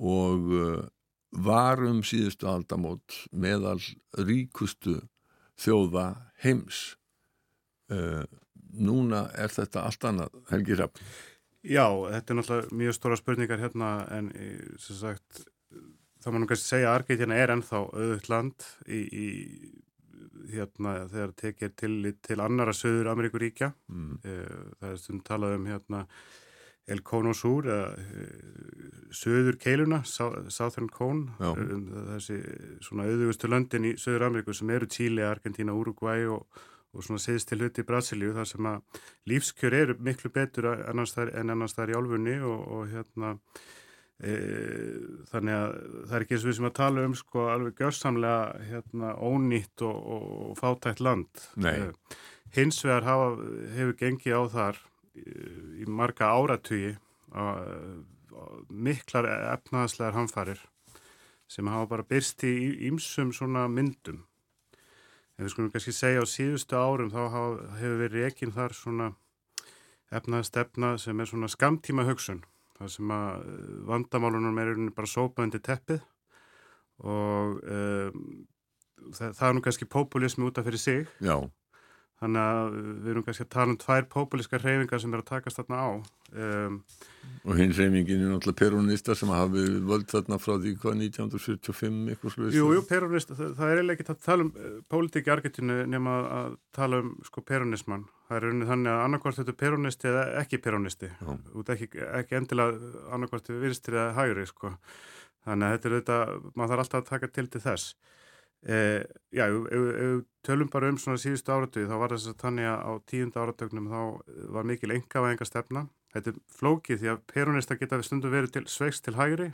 og uh, varum síðustu aldamót meðal ríkustu þjóða heims. Uh, núna er þetta allt annað, Helgi Rapp. Já, þetta er náttúrulega mjög stóra spurningar hérna en sem sagt þá nú kannski segja að Argeitina er ennþá auðvitað land í, í hérna þegar tekið til, til annara söður Ameríkuríkja. Mm. Það er stund talað um hérna El Cono Sur eða uh, söður keiluna, Southern Cone um, þessi svona auðvustu löndin í Söður Ameríku sem eru Tíli, Argentina, Uruguay og, og svona séðst til hluti í Brasilíu þar sem að lífskjör eru miklu betur annars þar, en annars þar í álfunni og, og hérna e, þannig að það er ekki eins og við sem að tala um sko alveg gjörsamlega hérna ónýtt og, og fátækt land. E, hins vegar hafa, hefur gengið á þar í marga áratugi miklar efnaðslegar hamfarir sem hafa bara byrst í ímsum svona myndum. En við skulum kannski segja á síðustu árum þá hefur verið ekki þar svona efnaðstefna sem er svona skamtíma hugsun það sem að vandamálunum er bara sópa undir teppið og um, það, það er nú kannski populismi út af fyrir sig. Já Þannig að við erum kannski að tala um tvær populíska reyfingar sem er að takast þarna á. Um, og hinn reyningin er náttúrulega peronista sem hafi völd þarna frá því hvað 1945 eitthvað sluðist. Jú, jú, peronista, það, það er ekki að tala um uh, pólitíki argetinu nema að tala um sko peronisman. Það er rauninni þannig að annarkvært þetta er peronisti eða ekki peronisti. Út ekki, ekki endilega annarkvært virstir eða hægri sko. Þannig að þetta er þetta, maður þarf alltaf að taka til til þess. Eh, já, ef við tölum bara um svona síðustu áratuði þá var þess að þannig að á tíunda áratögnum þá var mikil engavæðinga stefna þetta er flókið því að peronista geta við stundum verið til, sveikst til hægri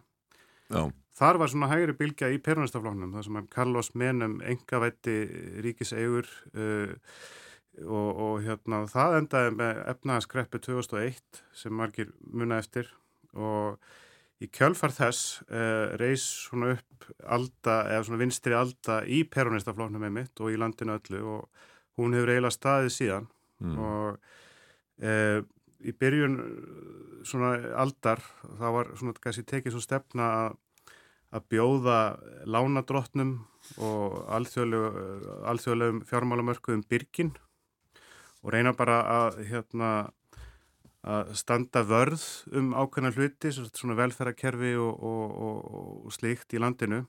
já. þar var svona hægri bilgja í peronistaflóknum það sem að Carlos Menem engavætti ríkisegur uh, og, og hérna það endaði með efnaðaskreppi 2001 sem margir munna eftir og Í kjölfar þess uh, reys svona upp alda, eða svona vinstri alda í peronistaflóknum með mitt og í landinu öllu og hún hefur eiginlega staðið síðan mm. og uh, í byrjun svona aldar þá var svona kannski tekið svo stefna að, að bjóða lánadrottnum og alþjóðlegum fjármálamörkuðum byrgin og reyna bara að hérna að standa vörð um ákveðna hluti, svona velferðarkerfi og, og, og, og slíkt í landinu.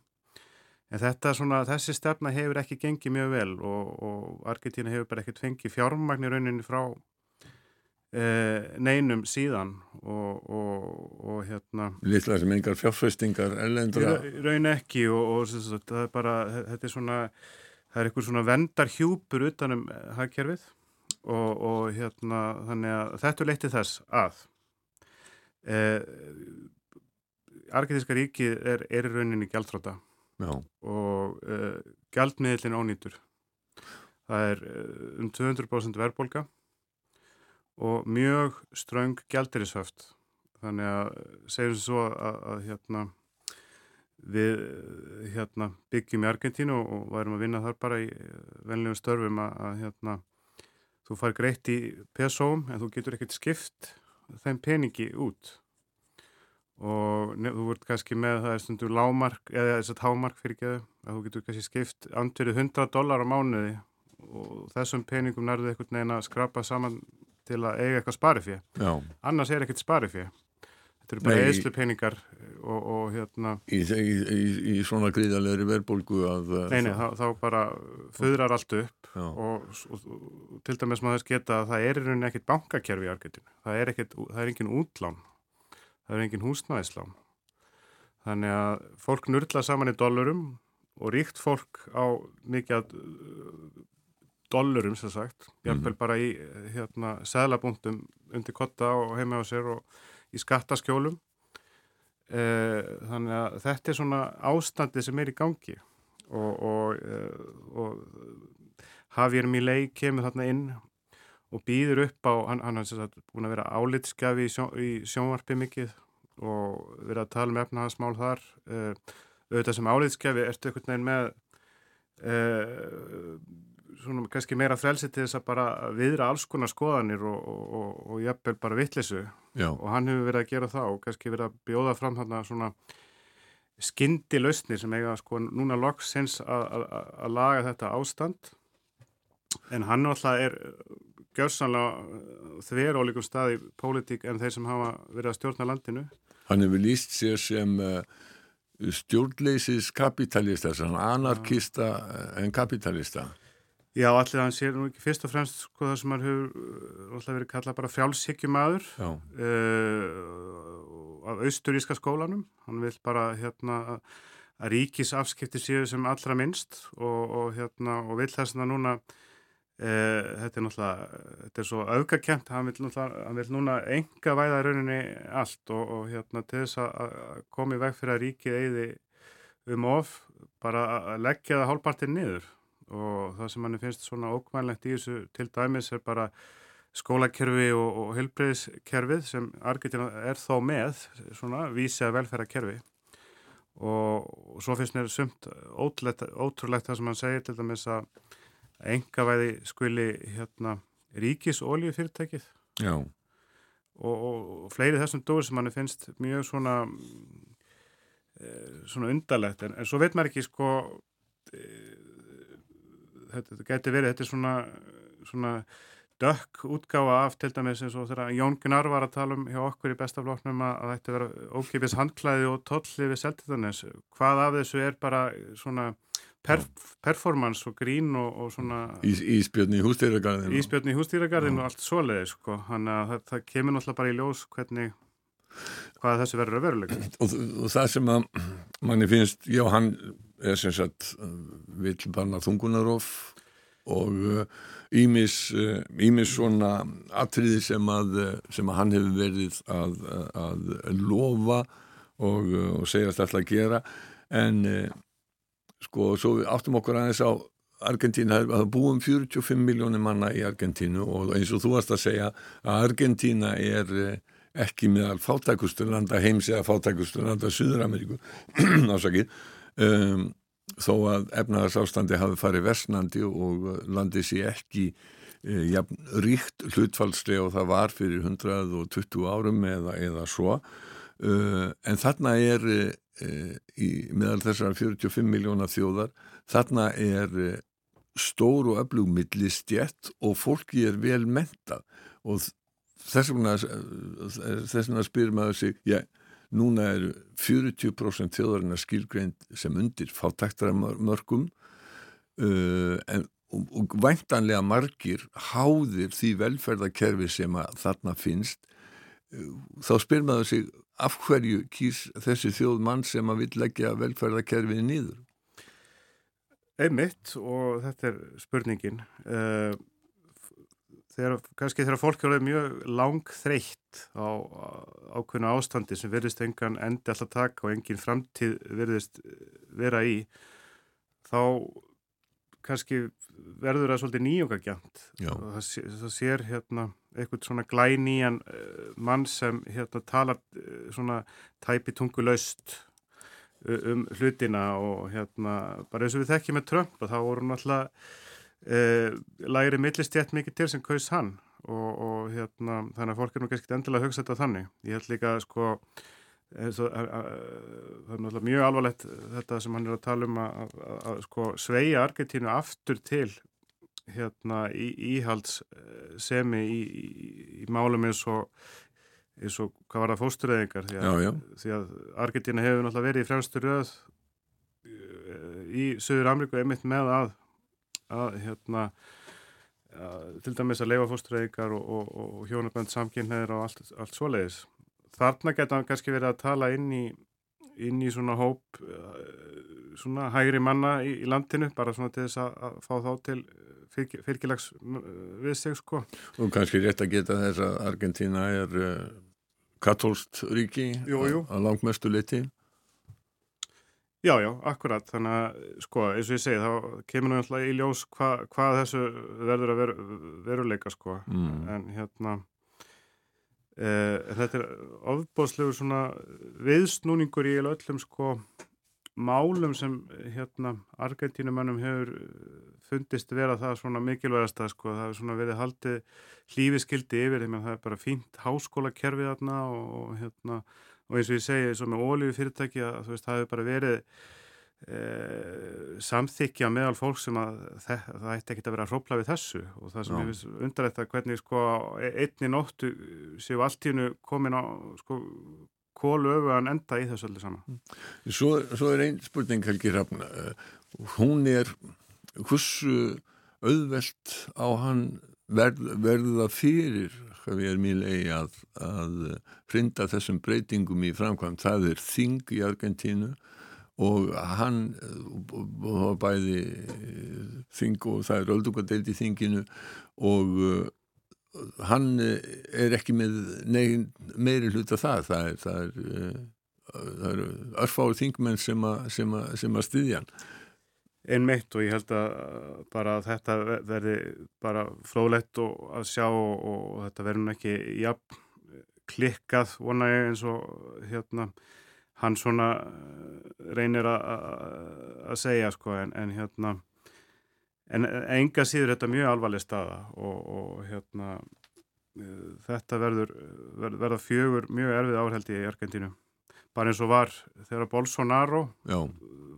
En þetta svona, þessi stefna hefur ekki gengið mjög vel og Argentína hefur bara ekkert fengið fjármagnir rauninni frá e, neinum síðan og hérna... Lítið sem engar fjárfæstingar ellendra... Raun ekki og það er bara, þetta er svona, það er eitthvað svona vendarhjúpur utanum hagkerfið og, og hérna þannig að þetta leittið þess að eh, Argetíska ríki er, er rauninni gjaldfráta og eh, gjaldmiðlinn ónýtur. Það er eh, um 200% verðbólka og mjög ströng gjaldirisöft þannig að segjum sem svo að, að hérna við hérna, byggjum í Argentínu og, værum að vinna þar bara í eh, venlegum störfum að, að hérna þú far greitt í pesóm en þú getur ekkert skipt þeim peningi út. Og þú vart kannski með það er stundu lámark eða þess að támark fyrir ekki að þú getur kannski skipt andverið 100 dólar á mánuði og þessum peningum nærðu eitthvað neina að skrapa saman til að eiga eitthvað sparifið annars er ekkert sparifið þetta eru bara eðslu peningar og, og hérna í, í, í, í svona gríðalegri verðbólgu að Nei, nei, þá, þá bara föðrar allt upp og, og, og til dæmis maður þess geta að það er í rauninni ekkit bankakerfi í Argetinu, það er ekkit það er engin útlán, það er engin húsnæðislán. Þannig að fólk nurla saman í dollurum og ríkt fólk á mikið að dollurum sem sagt, hjálpvel mm. bara í hérna seglabúndum undir kotta og heima á sér og í skattaskjólum. E, þannig að þetta er svona ástandi sem er í gangi. Og, og, e, og Javier Milei kemur þarna inn og býður upp á, hann, hann er búin að vera álitskjafi í, sjón, í sjónvarpi mikið og verið að tala um efnahagsmál þar. E, auðvitað sem álitskjafi ertu einhvern veginn með svona kannski meira frelsi til þess að bara viðra alls konar skoðanir og, og, og, og jafnvel bara vittlisu og hann hefur verið að gera það og kannski verið að bjóða fram þarna svona skyndi lausnir sem eiga sko núna loksins að laga þetta ástand. En hann alltaf er gjörsanlega þver ólíkum stað í pólitík en þeir sem hafa verið að stjórna landinu. Hann hefur líst sér sem uh, stjórnleisis kapitalista, anarkista en kapitalista Já, allir hann sér nú ekki fyrst og fremst sko það sem hann hefur uh, alltaf verið kallað bara frjálshyggjumadur uh, af austuríska skólanum. Hann vil bara hérna að ríkisafskipti séu sem allra minnst og, og hérna og vil þess að núna uh, þetta er náttúrulega, þetta er svo auðgakent, hann vil náttúrulega, hann vil núna enga væða rauninni allt og, og hérna til þess að komi veg fyrir að ríkið eigði um of bara að leggja það hálpartinn niður og það sem manni finnst svona ókvænlegt í þessu til dæmis er bara skólakerfi og, og helbreyðskerfið sem Argentina er þó með svona vísi að velferða kerfi og, og svo finnst mér sumt ótrúlegt, ótrúlegt það sem hann segir til dæmis að enga væði skuli hérna ríkis oljufyrirtækið og, og fleiri þessum dói sem manni finnst mjög svona eh, svona undarlegt. En, en svo veit maður ekki sko þetta, þetta getur verið, þetta er svona, svona dökk útgáfa af til dæmis eins og þegar Jón Gunnar var að tala um hjá okkur í bestafloknum að, að þetta vera ókipis handklæði og tolli við seltitanis. Hvað af þessu er bara svona per, performance og grín og, og svona... Ís, íspjörn í hústýragarðinu. Íspjörn í hústýragarðinu og allt svoleiði sko. Þannig að það, það kemur náttúrulega bara í ljós hvernig hvað þessu verður að veruleika. Og, og það sem að manni finnst, já hann er sem sagt vill banna þungunarof og ímis, uh, uh, svona atriði sem að, uh, sem að hann hefur verið að, að lofa og, uh, og segja alltaf að gera. En uh, sko svo við áttum okkur aðeins á Argentína, það búum 45 miljónir manna í Argentínu og eins og þú varst að segja að Argentína er ekki meðal fátækusturlanda heims eða fátækusturlanda Suður-Ameríku ásakið. Um, þó að efnaðarsástandi hafi farið versnandi og landi sér ekki e, jafn, ríkt hlutfallslega og það var fyrir 120 árum eða, eða svo. Uh, en þarna er uh, í meðal þessar 45 miljóna þjóðar þarna er uh, stór og öflug millistjett og fólki er vel mentað og þess vegna þess vegna spyrir maður sig já Núna eru 40% þjóðarinn að skilgreind sem undir fátaktara mörgum uh, en, og, og væntanlega margir háðir því velferðarkerfi sem þarna finnst. Uh, þá spyr maður sig af hverju kýrs þessi þjóð mann sem að vil leggja velferðarkerfið nýður? Einmitt og þetta er spurningin. Uh, þegar, kannski þegar fólk er mjög lang þreytt á ákveðna ástandi sem verðist engan endi alltaf taka og engin framtíð verðist vera í þá kannski verður það svolítið nýjungagjant. Það, það sér hérna eitthvað svona glænían uh, mann sem hérna talar uh, svona tæpi tungu laust um hlutina og hérna bara eins og við þekkjum með Trump og þá voru hann alltaf eh, læri millistjætt mikið til sem kaus hann og, og hérna, þannig að fólk er nú kannski endilega að hugsa þetta þannig. Ég held líka sko, að það er náttúrulega mjög alvarlegt þetta sem hann er að tala um að, að, að sko, sveia Argentínu aftur til hérna í, íhalds semi í, í, í málum eins og eins og hvað var það fóstureyðingar því, því að Argentina hefur náttúrulega verið í fremstu röð eh, í Suður Ameríku einmitt með að, að hérna að, til dæmis að leifa fóstureyðingar og, og, og hjónabönd samkynneður og allt, allt svoleiðis. Þarna geta hann kannski verið að tala inn í inn í svona hóp eh, svona hægri manna í, í landinu bara svona til þess að, að fá þá til fyrk, fyrkilags við sig sko. Og kannski rétt að geta þess að Argentina er uh, katólst ríki Jú, jú. að langmestu liti Já, já, akkurat, þannig að sko, eins og ég segi, þá kemur náttúrulega í ljós hva, hvað þessu verður að ver, veruleika sko, Mm. en hérna eh, þetta er ofbóðslegur svona viðsnúningur í öllum sko málum sem hérna Argentínumannum hefur fundist vera það svona mikilvægast að sko, það hefur svona verið haldið hlífiskildi yfir, þeim að það er bara fínt háskólakerfið þarna og, og hérna og eins og ég segi, eins og með ólífi fyrirtæki að þú veist, það hefur bara verið e, samþykja meðal fólk sem að það, það ætti ekki að vera að hrópla við þessu. Og það sem ég finnst undarætt að hvernig sko e- einni nóttu séu allt í hennu komin á sko kólu öfugan enda í þessu öllu saman. Svo, svo er einn spurning Helgi Hrafn. Uh, hún er hversu auðvelt á hann verð, verða fyrir hvað við erum í leiði að, að hrinda þessum breytingum í framkvæmt það er þing í Argentínu og hann og, bæði eh, þing og það er öldungadeild í þinginu og uh, hann eh, er ekki með negin, meiri hluta það það er, það er, það er örfáður þingmenn sem að styðja hann einmitt og ég held að bara að þetta verði bara fróðlegt og að sjá og, og þetta verður ekki jafn klikkað vona ég eins og hérna hann svona eh, reynir að- segja sko en, en hérna en enga síður þetta mjög alvarleg staða og, og hérna eh, þetta verður verð, verða fjögur mjög erfið áhrældi í Argentínu bara eins og var þegar Bolsonaro Já,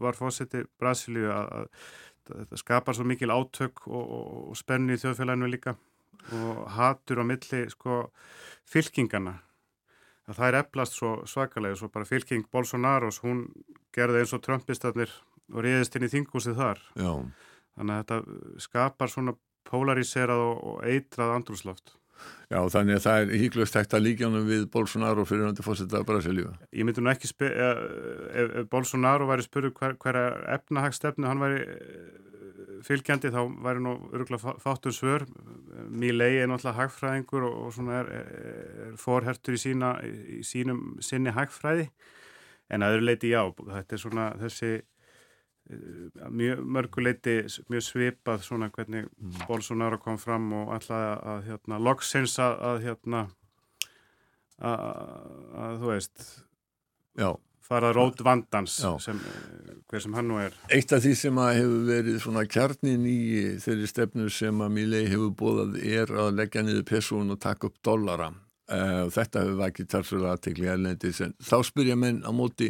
var fósiti Brasilíu að, að, að þetta skapar svo mikil átök og, og, og spennu í þjóðfélaginu líka og hatur á milli sko fylkingana að það er eflast svo svakalega svo bara fylking Bolsonaros hún gerði eins og Trumpistarnir og reyðist inn í þingúsið þar. Já. Þannig að þetta skapar svona polariserað og, og eitrað andrúsloft Já, þannig að það er híklust hægt að líkjanum við Bolsonaro fyrir hundi fórseta Brasilíu Ég myndi nú ekki spyrja, ef, ef, Bolsonaro væri spurðu hver, hverja efnahagsstefnu hann væri eh, fylgjandi þá væri nú örgulega fátum svör. Mílei er náttúrulega hagfræðingur og, og svona er, er, er forhertur í, sína, í sínum sinni hagfræði en aður leiti já, þetta er svona þessi eh, mjög mörguleiti mjög svipað svona hvernig Bolsonaro kom fram og alltaf að hérna, loksins að, að hérna að, að þú veist Já, fara rót vandans sem, eh, hver sem hann nú er. Eitt af því sem að hefur verið svona kjarnin í þeirri stefnu sem að Milei hefur bóðað er að leggja niður pessun og taka upp dollara. Uh, þetta hefur vakið tarfsvöla aðtekli erlendis en þá spyrja menn á móti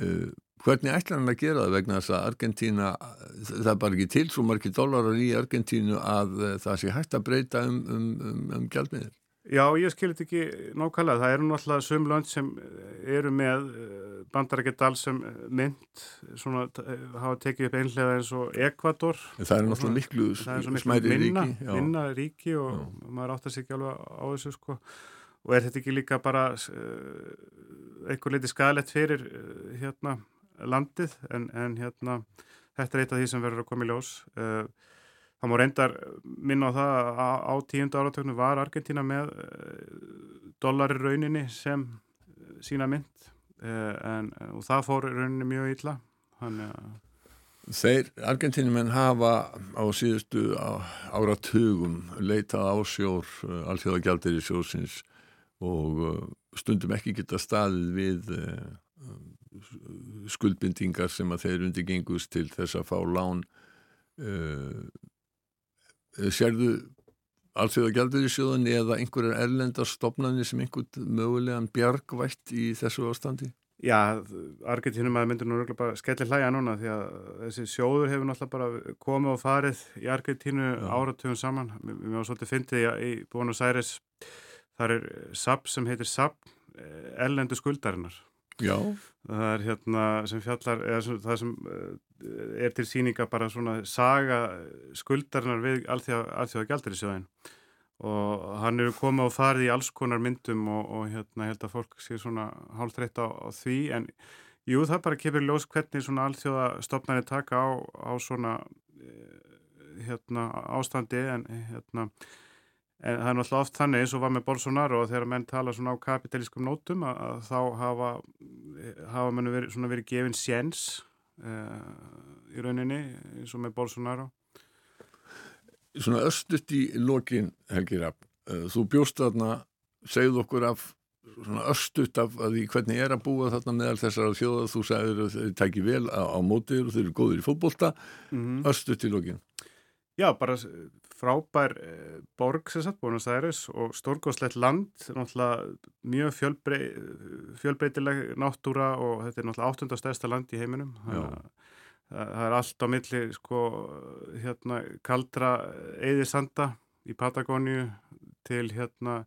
uh, hvernig ætlar hann að gera það vegna þess að Argentína það er bara ekki til svo margir dólarar í Argentínu að uh, það sé hægt að breyta um, um, um, um gjaldmiðir Já, ég skilit ekki nákvæmlega, það eru náttúrulega söm lönd sem eru með bandarækjadal sem mynd svona eh, hafa tekið upp einhlega eins og Ekvator það er náttúrulega miklu er miklu minna, ríki já. minna ríki og maður áttar sig ekki alveg á þessu sko. Og er þetta ekki líka bara uh, einhver leiti skadalegt fyrir uh, hérna landið en, en hérna þetta er eitt af því sem verður að koma í ljós. Uh, það má reyndar minna á það að á, tíundu áratöknu var Argentina með uh, dollari rauninni sem uh, sína mynd. En, og það fór rauninni mjög illa þannig að Þeir Argentínumenn hafa á síðustu áratugum leitað á sjór alþjóða gjaldir í sjórsins og stundum ekki geta staðið við skuldbindingar sem að þeir undirgengust til þess að fá lán uh, Sérðu alþjóða gjaldir í sjóðan eða einhverjar erlendar stopnarnir sem einhvern mögulegan bjargvætt í þessu ástandi? Já, Argentínum að myndur nú röglega bara skelli hlæja núna því að þessi sjóður hefur náttúrulega bara komið og farið í Argentínu áratugum saman. Mér var svolítið fyndið í, Buenos Aires það er SAP sem heitir SAP ellendu skuldarinnar. Já. Það er hérna sem fjallar, eða það sem er til síninga bara svona saga skuldarinnar við allþjóða gældir í sjöðin og hann eru komið á farið í alls konar myndum og, og hérna held að fólk sé svona hálf þreytt á, á því en jú það bara kemur ljós hvernig svona allþjóða stopnarnir taka á, á svona hérna ástandi en hérna en það er náttúrulega oft þannig eins og var með Bolsonaro og þegar menn tala svona á kapitalískum nótum að, að þá hafa hafa mann verið, svona verið gefin séns uh, í rauninni eins og með Bolsonaro. Svona östut í lokin Helgi Rapp, uh, þú bjóst þarna segð okkur af svona östut af því hvernig er að búa þarna meðal þessar að þjóða? Þú sagður að þið tækir vel á, á mótið og þau eru góður í fótbolta. Mm -hmm. östut í lokin. Já, bara frábær eh, borg sem sagt, Bónus Æris og stórgóðslegt land, mjög fjölbrey, fjölbreytileg náttúra og þetta er náttúrulega áttundastæðsta land í heiminum. Það, það er allt á milli sko hérna kaldra eðisanda í Patagóniu til hérna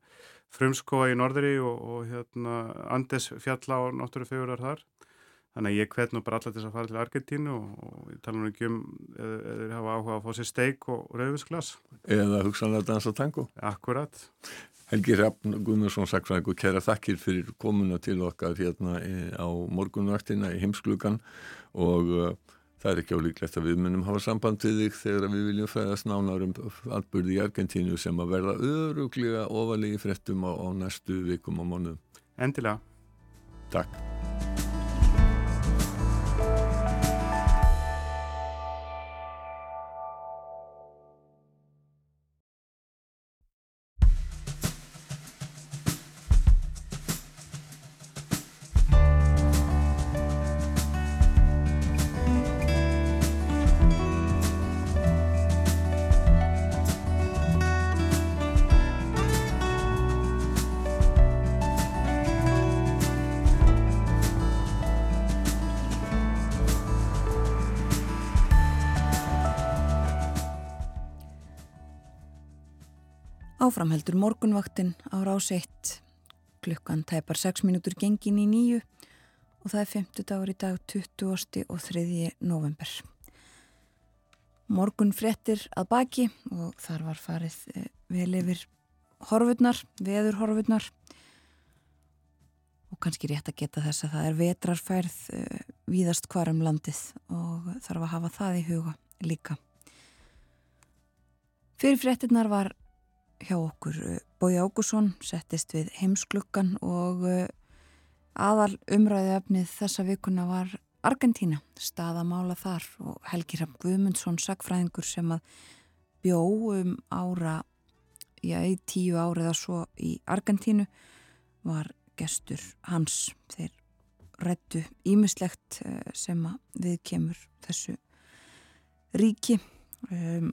frumskóa í norðri og, og hérna Andes fjalla og náttúrufegurar þar. Þannig að ég hvet nú bara allar til að fara til Argentínu og, og ég tala nú ekki um eða þeir hafa áhuga að fá sér steik og, og rauðvinsglas. Eða hugsanlega dansa tango. Akkurat. Helgi Raffn Gunnarsson Saksvæðingur, kæra þakkir fyrir komuna til okkar hérna á morgunvaktina í heimsklugan og uh, það er ekki álíklegt að við munum hafa samband við þig þegar við viljum fæðast nánar um atbyrði í Argentínu sem að verða öruglega ofalegi frettum á, á næstu vikum og mánuðum. Endilega. Takk. Áframheldur morgunvaktin á rás 1 klukkan tæpar 6 minútur gengin í nýju og það er 50 dagur í dag 20. og 3. november. Morgun frettir að baki og þar var farið vel yfir horfurnar, veður horfurnar og kannski rétt að geta þess að það er vetrarfærð víðast hvarum landið og þarf að hafa það í huga líka. Fyrir frettirnar var hjá okkur. Bói Ágússon settist við heimsklukkan og aðal umræði efnið þessa vikuna var Argentína, staðamála þar og Helgi Ramm Guðmundsson sagfræðingur sem að bjó um ára já, í tíu árið að svo í Argentínu var gestur hans. Þeir rættu ímislegt sem að við kemur þessu ríki um,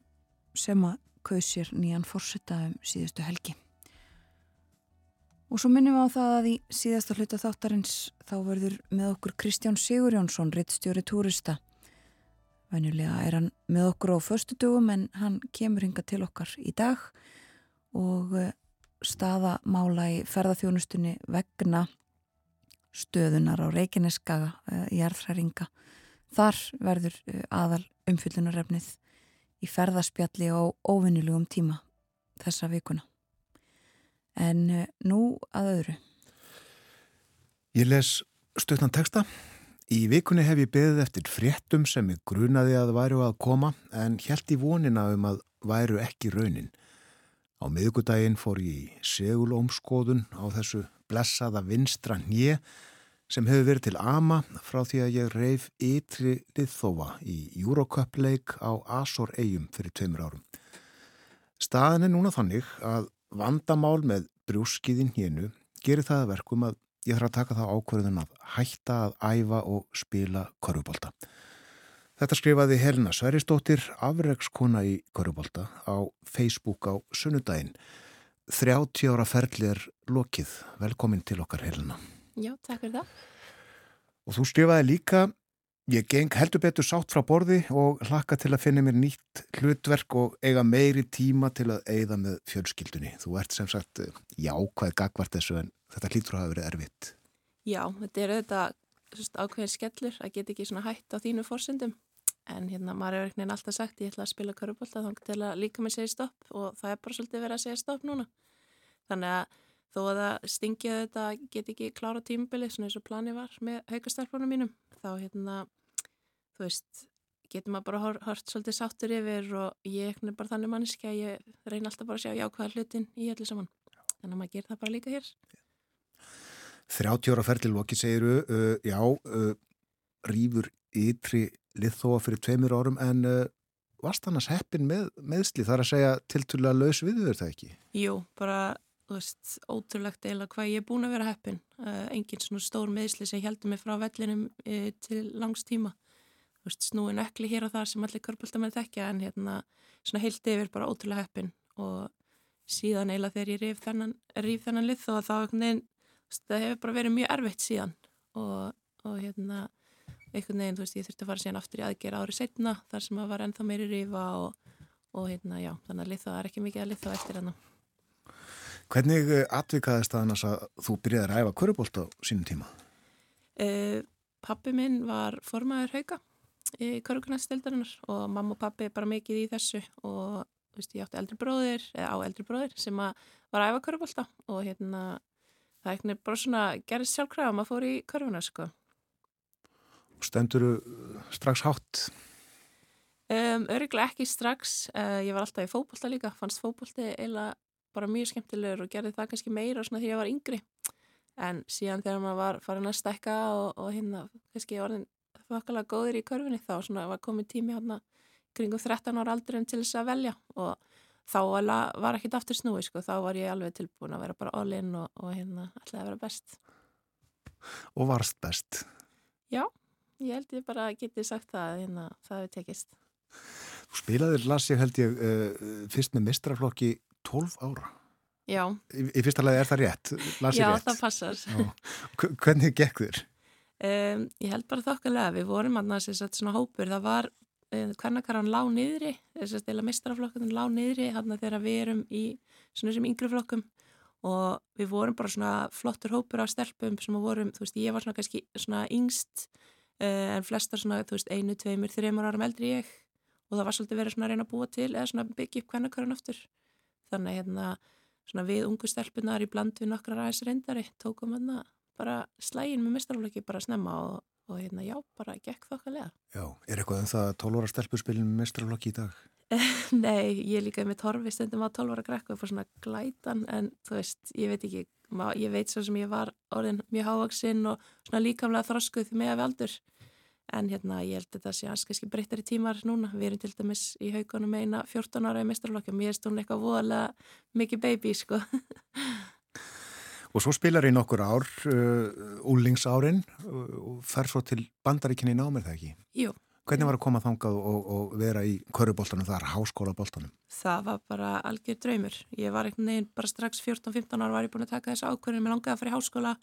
sem að kauð sér nýjan fórsetta um síðustu helgi. Og svo minnum við á það að í síðasta hluta þáttarins þá verður með okkur Kristján Sigurjónsson, rittstjóri túrista. Venjulega er hann með okkur á förstu dugum en hann kemur hinga til okkar í dag og staða mála í ferðarþjónustunni vegna stöðunar á Reykjaneskaga í erðræringa. Þar verður aðal umfyllunarefnið í ferðarspjalli á óvinnilegum tíma þessa vikuna. En nú að öðru. Ég les stöðnan texta. Í vikunni hef ég beðið eftir fréttum sem ég grunaði að væru að koma en held í vonina um að væru ekki raunin. Á miðugudaginn fór ég í segulómskoðun á þessu blessaða vinstra hnið sem hefur verið til ama frá því að ég reif ytri liðþófa í Eurocup-leik á Azor-eigum fyrir tveimur árum. Staðin er núna þannig að vandamál með brjúskiðin hénu gerir það verkum að ég þarf að taka það ákverðun að hætta að æfa og spila korfubólta. Þetta skrifaði Helena Sværistóttir, afregskona í korfubólta á Facebook á sunnudaginn. 30 ára ferli er lokið. Velkomin til okkar Helena. Já, takk fyrir það. Og þú skrifaði líka Ég geng heldur betur sátt frá borði og hlakka til að finna mér nýtt hlutverk og eiga meiri tíma til að eigða með fjölskyldunni. Þú ert sem sagt eh, jákvæð gagvart þessu en þetta hlýtur að hafa verið erfitt. Já, þetta er auðvitað ákveðin skellur að geta ekki svona hætt á þínu fórsendum en hérna maður hefur ekkert alltaf sagt ég ætla að spila körubólta þá til að líka mig segja stopp og það er bara svolítið verið að segja stopp núna. Þannig að þó að það stingið þetta get ekki klára tímubili svona eins og plani var með haugastælpunum mínum þá hérna þú veist, getur maður bara hort svolítið sáttur yfir og ég er bara þannig manniski að ég reyna alltaf bara að sjá jákvæða hlutin í allir saman. Þannig að maður gerir það bara líka hér. 30 ára ferðilvoki segiru uh, já, uh, rýfur ytri liðþóa fyrir tveimur árum en uh, varst annars heppin með meðsli þar að segja tilturlega laus við þau það ekki? Jú, bara veist, ótrúlegt eila hvað ég er búin að vera heppin. Uh, engin svona stór meðsli sem heldur mig frá vellinum uh, til langs tíma. Veist, snúin ökli hér og þar sem allir körbóltamenn þekkja en hérna svona heilt yfir bara ótrúlega heppin. Og síðan eila þegar ég rýf þennan, þennan lið og þá veginn, það hefur bara verið mjög erfitt síðan. Og, og hérna einhvern veginn, þú veist, ég þurfti að fara síðan aftur í aðgerra árið setna þar sem að var ennþá meiri rýfa og, og hérna, já, þannig að lið það er ekki mikið að lið þá eftir hérna. Hvernig eh, atvikaðist það annars að þú byrjaði að æfa körubólt á sínum tíma? Uh, pappi minn var formaður hauga í körugnastildarinnar og mamma og pappi er bara mikið í þessu og veist, ég átti eldri bróðir, eða á eldri bróðir sem var að æfa körubólta og hérna það er bara svona gerðist sjálfkræða að maður fór í körfuna sko. Stenduru strax hátt? Um, Öryglega ekki strax, uh, ég var alltaf í fókbólta líka, fannst fókbólti eiginlega bara mjög skemmtilegur og gerði það kannski meira svona því að ég var yngri. En síðan þegar maður var farin að stekka og, og hérna kannski orðin þokkalega góðir í körfinni þá svona var komið tími hérna kringum 13 ára aldurinn til þess að velja. Og þá var ekkit aftur snúi sko, þá var ég alveg tilbúin að vera bara all-in og, og hérna alltaf að vera best. Og varst best? Já, ég held ég bara getið sagt það hérna, það hefur tekist. Þú spilaðir, las ég held ég uh, fyrst með mistraflokki 12 ára Já Í, í fyrsta lagi er það rétt? Já, rétt. það passar Hvernig gekk þér? Um, ég held bara þokkulega, við vorum annars svona hópur, það var hvernig hann lág niðri, þess að mistraflokkurinn lág niðri hann þegar við erum í svona sem yngri flokkum og við vorum bara svona flottur hópur af stelpum sem vorum, þú veist, ég var svona kannski svona yngst uh, en flestar svona, þú veist, einu, tveimur, þreimur áram eldri ég og það var svolítið verið svona að reyna að búa til eða svona byggja upp hvernig hann aftur þannig hérna svona við ungu stelpunar í bland við nokkrar aðeins reyndari tókum hann að bara slægin með mistarflöki bara snemma og, og hérna já, bara gekk þokkalega. Já, er eitthvað en um það 12 ára stelpurspilin með mistarflöki í dag? Nei, ég líka með torfi stundum á 12 ára grekku og fór svona glætan en þú veist, ég veit ekki, ég veit svo sem ég var orðin mjög hávaksinn og svona líkamlega þroskuð með að aldur en hérna ég held að þetta sé aðeins kannski breyttar í tímar núna, við erum til dæmis í haugunum eina 14 ára í mistarflokki og mér er eitthvað voðalega mikið baby sko Og svo spilar í nokkur ár, uh, úlingsárin uh, og fer svo til bandaríkinni námið það ekki? Jú. Hvernig var að koma þangað og, og vera í köruboltanum þar, háskólaboltanum? Það var bara algjör draumur. Ég var einhvern veginn bara strax 14-15 ára var ég búin að taka þessu ákvörðin, mér langaði að fara í háskóla.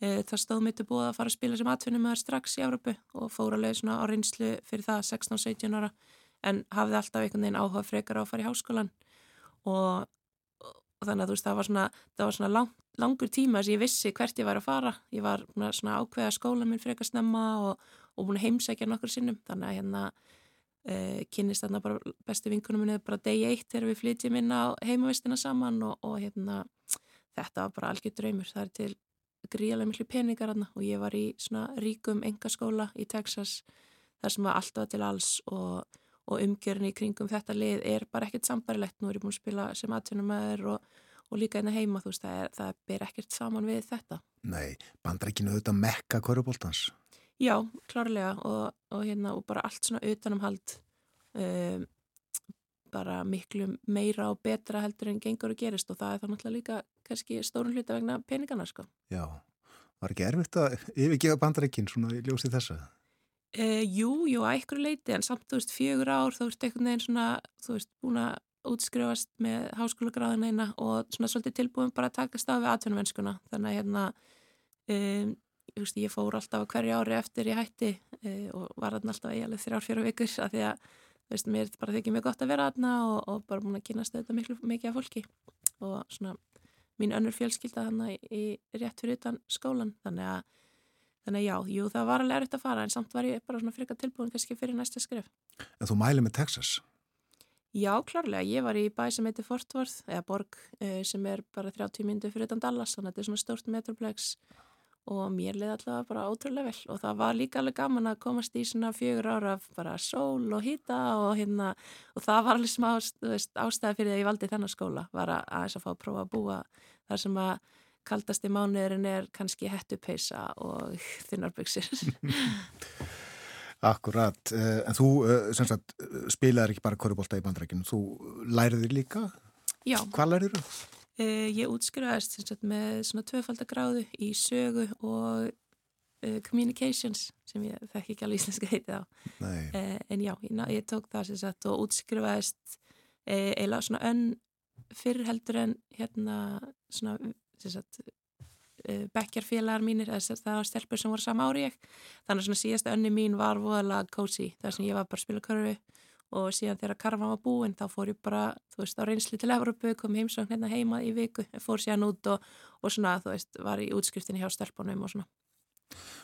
E, það stóð mitt að búa að fara að spila sem atvinnum með það strax í Európu og fór leiða svona á reynslu fyrir það 16-17 ára en hafði alltaf einhvern veginn áhuga frekar á að fara í háskólan og, og þannig að þú veist það var svona, það var svona lang, langur tíma þess að ég vissi hvert ég var að fara. Ég var svona ákveða skóla minn frekar snemma og, og búin að heimsækja nokkur sinnum. Þannig að hérna uh, kynist þarna bara bestu vinkunum minni bara degi eitt þegar við flytjum inn á heimavistina saman og, og hérna þetta var bara algjör draumur. Það er til gríðarlega miklu peningar þarna og ég var í svona ríkum engaskóla í Texas þar sem var alltaf til alls og og umgjörni í kringum þetta lið er bara ekkert sambarilegt. Nú er ég búin að spila sem aðtunumæður og, og líka einna heima, þú veist, það, er, það ber ekkert saman við þetta. Nei, bandar ekki auðvitað mekka korubóltans? Já, klárlega og, og, hérna, og bara allt svona utanumhald um, bara miklu meira og betra heldur en gengur að gerist og það er þá náttúrulega líka kannski stórun hluta vegna peningana, sko. Já, var ekki erfitt að yfirgefa bandaríkinn svona í ljósið þessa? Uh, jú, jú, að ykkur leiti en samt, þú veist, fjögur ár þú veist, einhvern veginn svona, þú veist, búin að útskrifast með háskólagráðin eina og svona svolítið tilbúin bara að taka stað við atvinnumennskuna, þannig að hérna um, ég, veist, ég fór alltaf hverju ári eftir ég hætti uh, og var alltaf eiginlega þrjár, fjóru vikur af því að veist, mér bara þykir mjög gott að vera þarna og, og bara múin að kynast þetta miklu mikið af fólki og svona mín önnur fjölskylda þarna í, í rétt fyrir utan skólan þannig að Þannig já, jú, það var alveg erfitt að fara en samt var ég bara svona frika tilbúin kannski fyrir næsta skrif. En þú mælið með Texas? Já, klárlega. Ég var í bæ sem heitir Fort Worth, eða borg, eh, sem er bara 30 myndu fyrir utan Dallas, þannig að þetta er svona stórt metroplex og mér leiði alltaf bara ótrúlega vel og það var líka alveg gaman að komast í svona fjögur ára bara sól og hýta og hérna og það var alveg smá ástæði fyrir að ég valdi þennan skóla, var að, að, að fá að prófa að búa þar sem að kaldasti mánuðurinn er kannski hettupeisa og þunnarbyggsir. Akkurat, eh, en þú sagt, spilaði ekki bara korubólta í bandrækjum, þú læriði líka? Já. Hvað læriði þú? Uh, ég útskrifaðist sagt, með svona tvöfaldagráðu í sögu og uh, communications sem ég þekk ekki alveg íslenska heitið á. Uh, en já, ég, ég tók það sagt, og útskrifaðist eiginlega svona önn fyrir heldur en hérna svona Eh, bekkjarfélagar mínir, það var stelpur sem voru sama ári ég, þannig að svona síðasta önni mín var voðalega cozy, þar sem ég var bara að spila körfi og síðan þegar karvan var búinn þá fór ég bara, þú veist, á reynsli til Evropu, kom heimsvagn hérna heima í viku fór síðan út og, og svona, þú veist var í útskriftinni hjá stelpunum og svona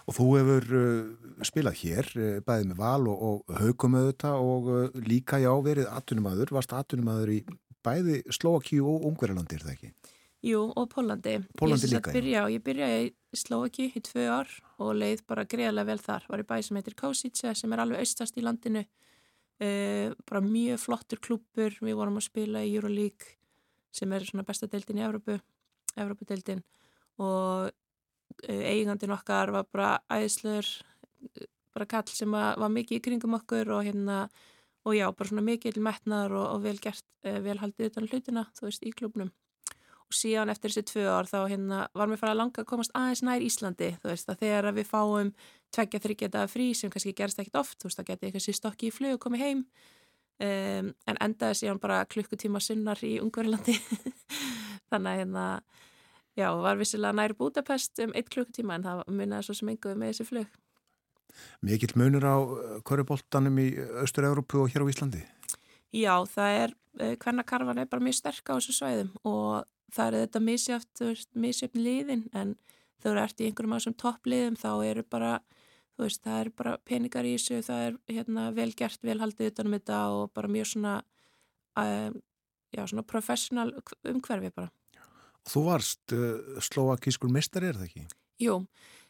Og þú hefur uh, spilað hér, uh, bæðið með val og, og haugum auðvitað og uh, líka já verið atvinnumadur, varst atvinnumadur í bæði Slovakíu og Ungverðalandi, er það ekki? Jú, og Pólandi. Pólandi líka, byrja, já. Ég byrjaði í Slovaki í tvö ár og leið bara greiðlega vel þar. Var í bæ sem heitir Kosice sem er alveg austast í landinu. Uh, bara mjög flottur klúpur. Við vorum að spila í Euroleague sem er svona besta deildin í Evrópu, Evrópudeildin og uh, eigandin okkar var bara æðslur, bara kall sem var mikið í kringum okkur og hérna og já, bara svona mikið metnaður og, og vel gert, uh, vel haldið utan hlutina, þú veist, í klúbnum og síðan eftir þessi tvö ár þá hérna, var mér farið að langa að komast aðeins nær Íslandi þú veist að þegar við fáum tveggja þryggjata frí sem kannski gerst ekkit oft þú veist að geti eitthvað sér stokki í flug og komið heim. Um, en endaði síðan bara klukkutíma sunnar í Ungverilandi þannig að hérna já, var vissilega nær Budapest um eitt klukkutíma en það munnaði svo sem enguði með þessi flug. Mikill munur á korruboltanum í Östur-Európu og hér á Íslandi? Já, það er, hvernig eh, karvan er bara mjög sterk á þessu svæðum og það er þetta misjöfn liðin en þegar þú ert í einhverjum af þessum toppliðum þá eru bara, þú veist, það eru bara peningar í þessu, það er hérna vel gert, vel haldið utanum þetta og bara mjög svona, um, já, svona professional umhverfi bara. Og þú varst uh, slóakískur mistari, er það ekki? Jú,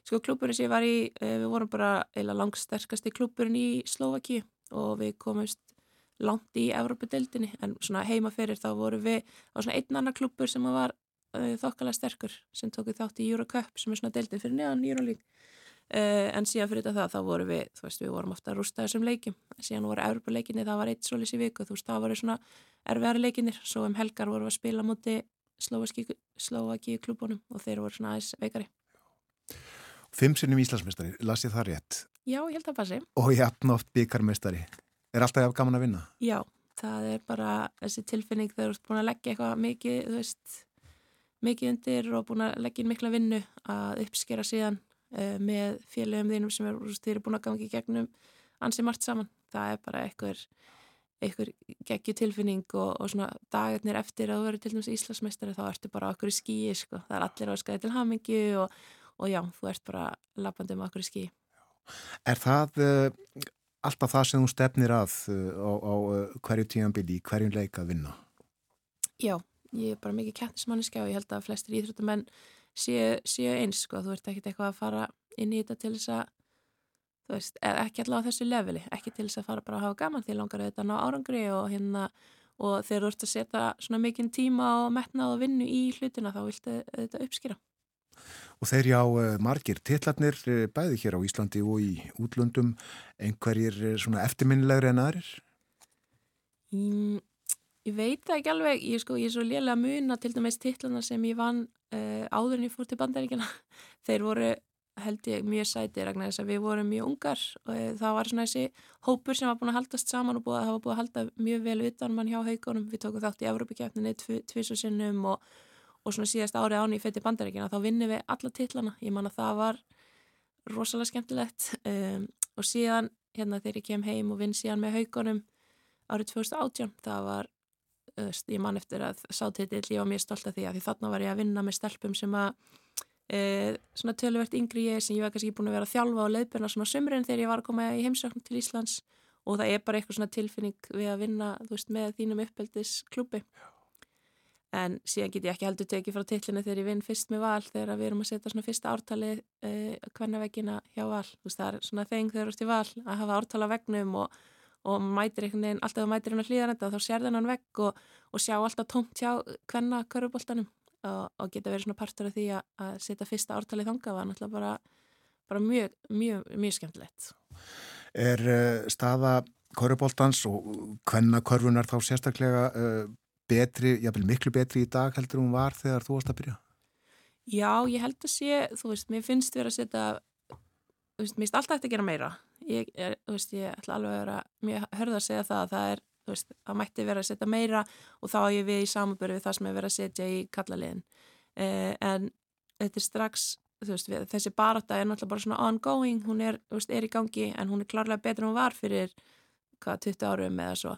sko klúburinn sem ég var í, uh, við vorum bara eila langsterkasti klúburinn í Slóaki og við komumst langt í Európa-deildinni en svona heima fyrir þá voru við á svona einn annar klubur sem var uh, þokkalega sterkur sem tókuð þátt í Eurocup sem er svona deildin fyrir neðan uh, en síðan fyrir þetta þá voru við þú veist við vorum ofta að rústa þessum leikim síðan voru Európa-leikinni það var eitt solis í viku þú veist það voru svona erfiðari leikinir svo um helgar voru við að spila múti Slovaki klubunum og þeir voru svona aðeins veikari. Fimm sinnum Íslandsmestari, las ég það rétt? Já, ég held að passi. Og jafnátt byggarmestari Er alltaf gaman að vinna? Já, það er bara þessi tilfinning þegar þú ert búin að leggja eitthvað mikið, mikið undir og búin að leggja inn mikla vinnu að uppskera síðan með félögum þínum sem er, þið eru búin að gangi gegnum ansi margt saman. Það er bara eitthvað, eitthvað geggju tilfinning og, og svona dagarnir eftir að þú verður til dæmis Íslandsmeistari þá ertu bara okkur í skíi, sko. Það er allir á skæði til hamingju og, og já, þú ert bara lappandi um okkur í skíi. Er það uh, alltaf það sem þú stefnir að uh, á, á uh, hverju tíanbili, hverjum leik að vinna? Já, ég er bara mikið kættismanniski og ég held að flestir íþróttamenn séu, séu eins, sko, þú ert ekkert eitthvað að fara inn í þetta til þess að þú veist, ekki allavega á þessu leveli ekki til þess að fara bara að hafa gaman. Því langar þetta að ná árangri og hérna og þegar þú ert að setja svona mikinn tíma og metnað og vinnu í hlutina þá viltu þetta uppskýra Og þeir já eh, margir tillatnir eh, bæði hér á Íslandi og í útlöndum, einhverjir eh, svona eftirminnilegri en aðrir? Mm, ég veit það ekki alveg, ég, sko, ég er svo lélega muna til dæmis tillatna sem ég vann uh, áður en ég fór til bandaríkina. Þeir voru held ég mjög sæti regna þess að við vorum mjög ungar og uh, það var svona þessi hópur sem var búin að haldast saman og búið, það var búið að halda mjög vel utan mann hjá haugunum. Við tókum þátt í Európa-kjæfninni tvisu sinnum og og svona síðast árið áni í fætti bandaríkina þá vinnum við alla titlana, ég man að það var rosalega skemmtilegt um, og síðan hérna þegar ég kem heim og vinn síðan með haugunum árið 2018 það var, öðust, ég man eftir að sátitill, ég var mjög stolt af því að því þarna var ég að vinna með stelpum sem að e, svona töluvert yngri ég sem ég var kannski búin að vera að þjálfa og leiðbyrna svona sömurinn þegar ég var að koma í heimsöknum til Íslands. Og það er bara eitthvað svona tilfinning við að vinna veist, með þínum uppeldisklubbi en síðan get ég ekki heldur tekið frá tillinu þegar ég vinn fyrst með val þegar við erum að setja svona fyrsta ártali uh, hvernig veggina hjá val. Veist, það er svona þeng þegar þú ert í val að hafa ártala vegnum og, og mætir einhvern veginn, alltaf þú mætir hérna hlýðan þetta þá sér þennan vegg og, og sjá alltaf tómt hjá hvenna köruboltanum og, og geta verið svona partur af því að, að setja fyrsta ártali þanga var náttúrulega bara, bara mjög, mjög, mjög skemmtilegt Er uh, staða köruboltans og hvenna körfunar þá sérstaklega uh, betri, jáfnveil miklu betri í dag heldur hún var þegar þú varst að byrja? Já, ég held að sé, þú veist, mér finnst verið að setja, veist, mér finnst alltaf eftir að gera meira. Ég, er, þú veist, ég ætla alveg að vera, mér hörða að segja það að það er, þú veist, að mætti vera að setja meira og þá er ég við í samanböru við það sem er verið að setja í kallaliðin. Eh, en þetta er strax, veist, við, þessi barata er náttúrulega bara svona ongoing, hún er, veist, er í gangi en hún er klárlega betur en hún var fyrir, hvað, 20 árum eða svo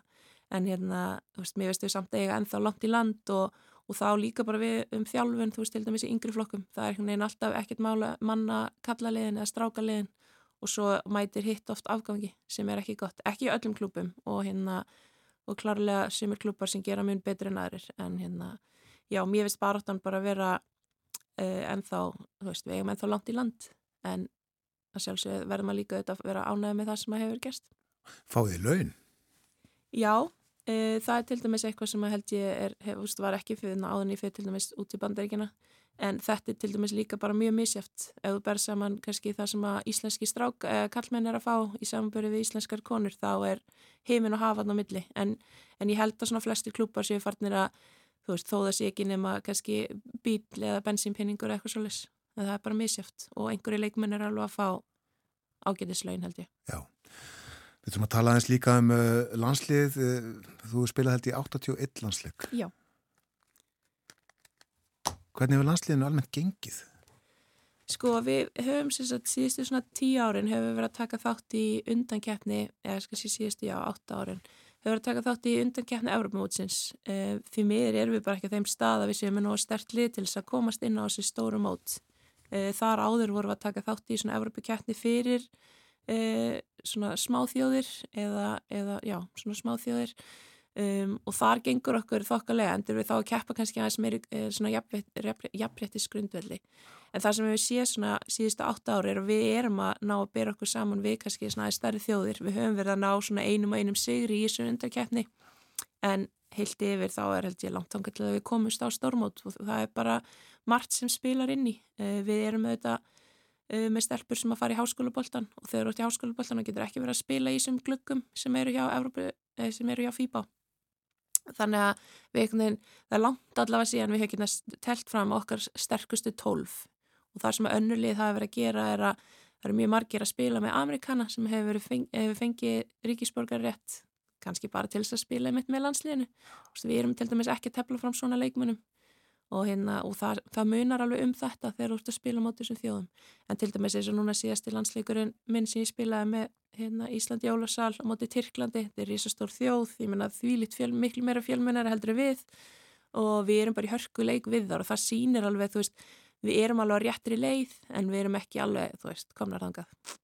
en hérna, þú veist, mér veist við samt eiga ennþá langt í land og, og þá líka bara við um þjálfun, þú veist, til dæmis í yngri flokkum, það er einhvern veginn alltaf ekkert mála manna kallaliðin eða strákaliðin. Og svo mætir hitt oft afgangi sem er ekki gott, ekki í öllum klúpum og hérna, og klárlega semur klúpar sem gera mjög betur en aðrir. En hérna, já, mér veist bara áttan bara vera uh, ennþá, þú veist, við eigum ennþá langt í land. En að sjálfsög verðum að líka auðvitað vera ánæðið með það sem að hefur gerst. Fáðið laun? Já, það er til dæmis eitthvað sem held ég er, hefust, var ekki fyrir áðan í fyrir til dæmis út í bandaríkina en þetta er til dæmis líka bara mjög misjáft ef þú ber saman kannski það sem að íslenski strák, eh, kallmenn er að fá í samanböru við íslenskar konur þá er heiminn og hafan á milli en, en ég held að svona flesti klúpar séu farnir að þú veist þó það sé ekki nema kannski bíl eða bensínpinningur eitthvað svolítið en það er bara misjáft og einhverju leikmenn er alveg að fá ágætislaun held ég. Já. Við þurfum að tala aðeins líka um uh, landslið, uh, þú spilaði held í 81 landsleik. Já. Hvernig hefur landsliðinu almennt gengið? Sko við höfum sagt, síðustu svona tíu árin hefur við verið að taka þátt í undankeppni, eða sko síðustu já, átta árin, hefur verið að taka þátt í undankeppni Európa-mótsins. Uh, því miður erum við bara ekki á þeim stað að við séum með nú stert lið til þess að komast inn á þessi stóru mót. Uh, þar áður vorum við að taka þátt í svona Európa-keppni fyrir e, svona smáþjóðir eða, eða já, svona smáþjóðir. Um, og þar gengur okkur þokkalega endur við þá að keppa kannski aðeins meiri e, svona jafnréttis grundvelli en það sem við séum svona síðustu átt ári er að við erum að ná að bera okkur saman við kannski svona aðeins stærri þjóðir. Við höfum verið að ná svona einum og einum sigri í þessu undarkeppni en heilt yfir þá er held ég langt tangar til að við komumst á stormót og það er bara margt sem spilar inn í. E, við erum auðvitað með stelpur sem að fara í háskóluboltan og þegar þú ert í háskóluboltan og getur ekki verið að spila í þessum gluggum sem eru hjá, Evrópu, eh, sem eru hjá FIBA. Þannig að við, það er langt allavega síðan við hefum telt fram okkar sterkustu tólf. Og það sem að önnulið hafa verið að gera er að það eru mjög margir að spila með Amerikana sem hefur feng, hef fengið ríkisborgar rétt kannski bara til þess að spila með landsliðinu. Við erum til dæmis ekki að tefla fram svona leikmunum og, hérna, og það, það munar alveg um þetta þegar þú ert að spila mot þessum þjóðum. En til dæmis eins og núna síðast í landsleikurinn minn sem ég spilaði með hérna, Íslandi Jólasal á móti Tyrklandi þetta er risastór þjóð, ég menna því lít fjöl, miklu meira fjölmennar heldur við. Og við erum bara í hörkuleik við þar og það sýnir alveg, þú veist við erum alveg á réttri leið en við erum ekki alveg, þú veist, komnar þangað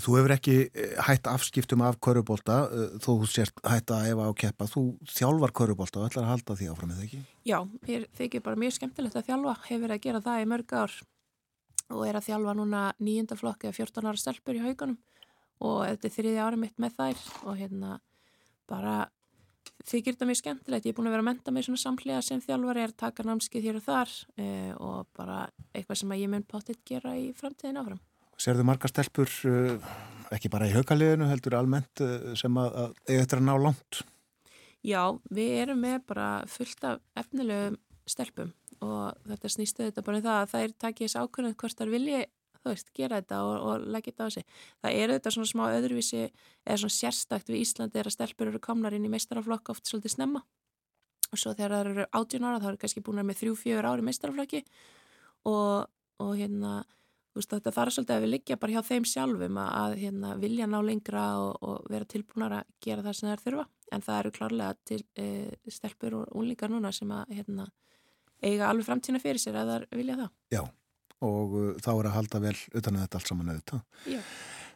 Þú hefur ekki eh, hætt afskiptum af körubólta, eh, þú sért hætt að efa á keppa. Þú þjálfar körubólta og ætlar að halda því áfram, eða ekki? Já, mér þykir bara mjög skemmtilegt að þjálfa. Hefur að gera það í mörg ár og er að þjálfa núna nýjunda flokki af 14 ára stelpur í haugunum og þetta er þriði ára mitt með þær og hérna bara þykir þetta mjög skemmtilegt. Ég er búin að vera að menta mig svona samlega sem þjálfari er að taka námskið hér og þar eh, og bara eitthvað sem ég mun pottitt gera í framtíðin áfram. Serðu marga stelpur, uh, ekki bara í haugaliðinu, heldur almennt uh, sem að, að eiga þetta að ná langt? Já, við erum með bara fullt af efnilegum stelpum og þetta snýstu þetta bara í um það að það er takkið þessi ákvörðun hvort þar vilji, þú veist, gera þetta og, og leggja þetta á sig. Það eru þetta svona smá öðruvísi eða svona sérstakt við Íslandi er að stelpur eru komnar inn í meistaraflokk oft svolítið snemma og svo þegar það eru 18 ára þá eru kannski búin með þrjú, fjögur ári meistaraflokki og, og hérna veist, þetta þarf svolítið að við liggja bara hjá þeim sjálfum að, að hérna, vilja ná lengra og, og vera tilbúinar að gera það sem það er þurfa en það eru klárlega til e, stelpur og unlingar núna sem að hérna, eiga alveg framtína fyrir sér að það vilja það. Já, og uh, þá er að halda vel utan að þetta allt saman auðvitað. Já.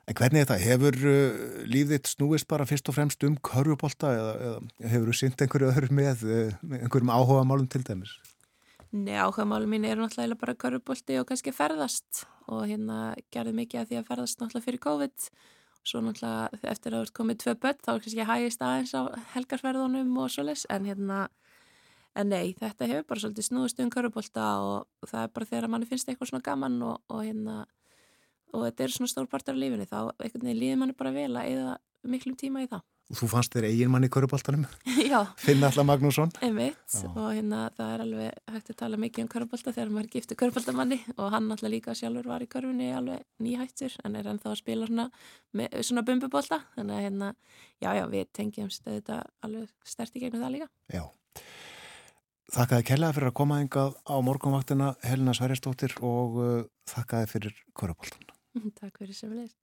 En hvernig er þetta? Hefur uh, lífðitt snúist bara fyrst og fremst um körjubólta eða, eða hefur þú synt einhverju öðru með uh, einhverjum áhuga málum til dæmis? Nei, áhuga málum mín eru náttúrulega bara körjubólti og kannski ferðast. Og hérna gerði mikið að því að ferðast náttúrulega fyrir COVID. Og svo náttúrulega eftir að það er komið tvö börn þá er kannski hægist aðeins á helgarferðunum og svoleis en hérna En nei, þetta hefur bara svolítið snúðist um körubólta og það er bara þegar manni finnst eitthvað svona gaman og, og hérna og þetta er svona stór partur af lífinni þá einhvern veginn líður manni bara vel að eða miklum tíma í það. Og þú fannst þér eigin mann í körubóltanum? Já. Finna alltaf Magnússon? Og hérna það er alveg hægt að tala mikið um körubólta þegar maður giftur körubóltamanni og hann alltaf líka sjálfur var í körfunni alveg nýhættur en er ennþá að spila svona, svona bumbubólta þannig að hérna, já já við tengjumst þetta alveg stert í gegnum það líka. Já. Þakkaði kellaði fyrir að koma engað á morgunvaktina Helena Sværistóttir og uh, þakkaði fyrir Körubóltan. Takk fyrir sem leist.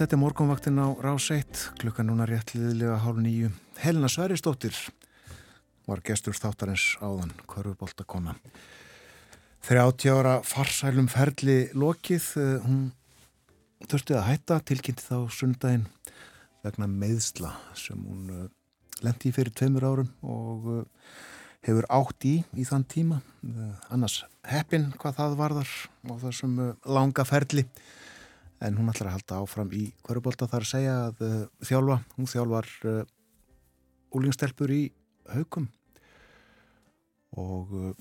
Þetta er morgunvaktin á Rás 1, klukka núna réttliðilega hálf nýju. Helena Sværistóttir var gestur þáttarins áðan, Körfubóltakona. 30 ára farsælum ferli lokið, eh, hún þurfti að hætta, tilkynnti þá sundaginn vegna meðsla sem hún uh, lendi í fyrir tveimur árum og uh, hefur átt í í þann tíma. Uh, annars heppin hvað það varðar á þessum langa ferli en hún ætlar að halda áfram í hverjubólta þar að segja að uh, þjálfa, hún þjálfar uh, úlingstelpur í haugum og uh,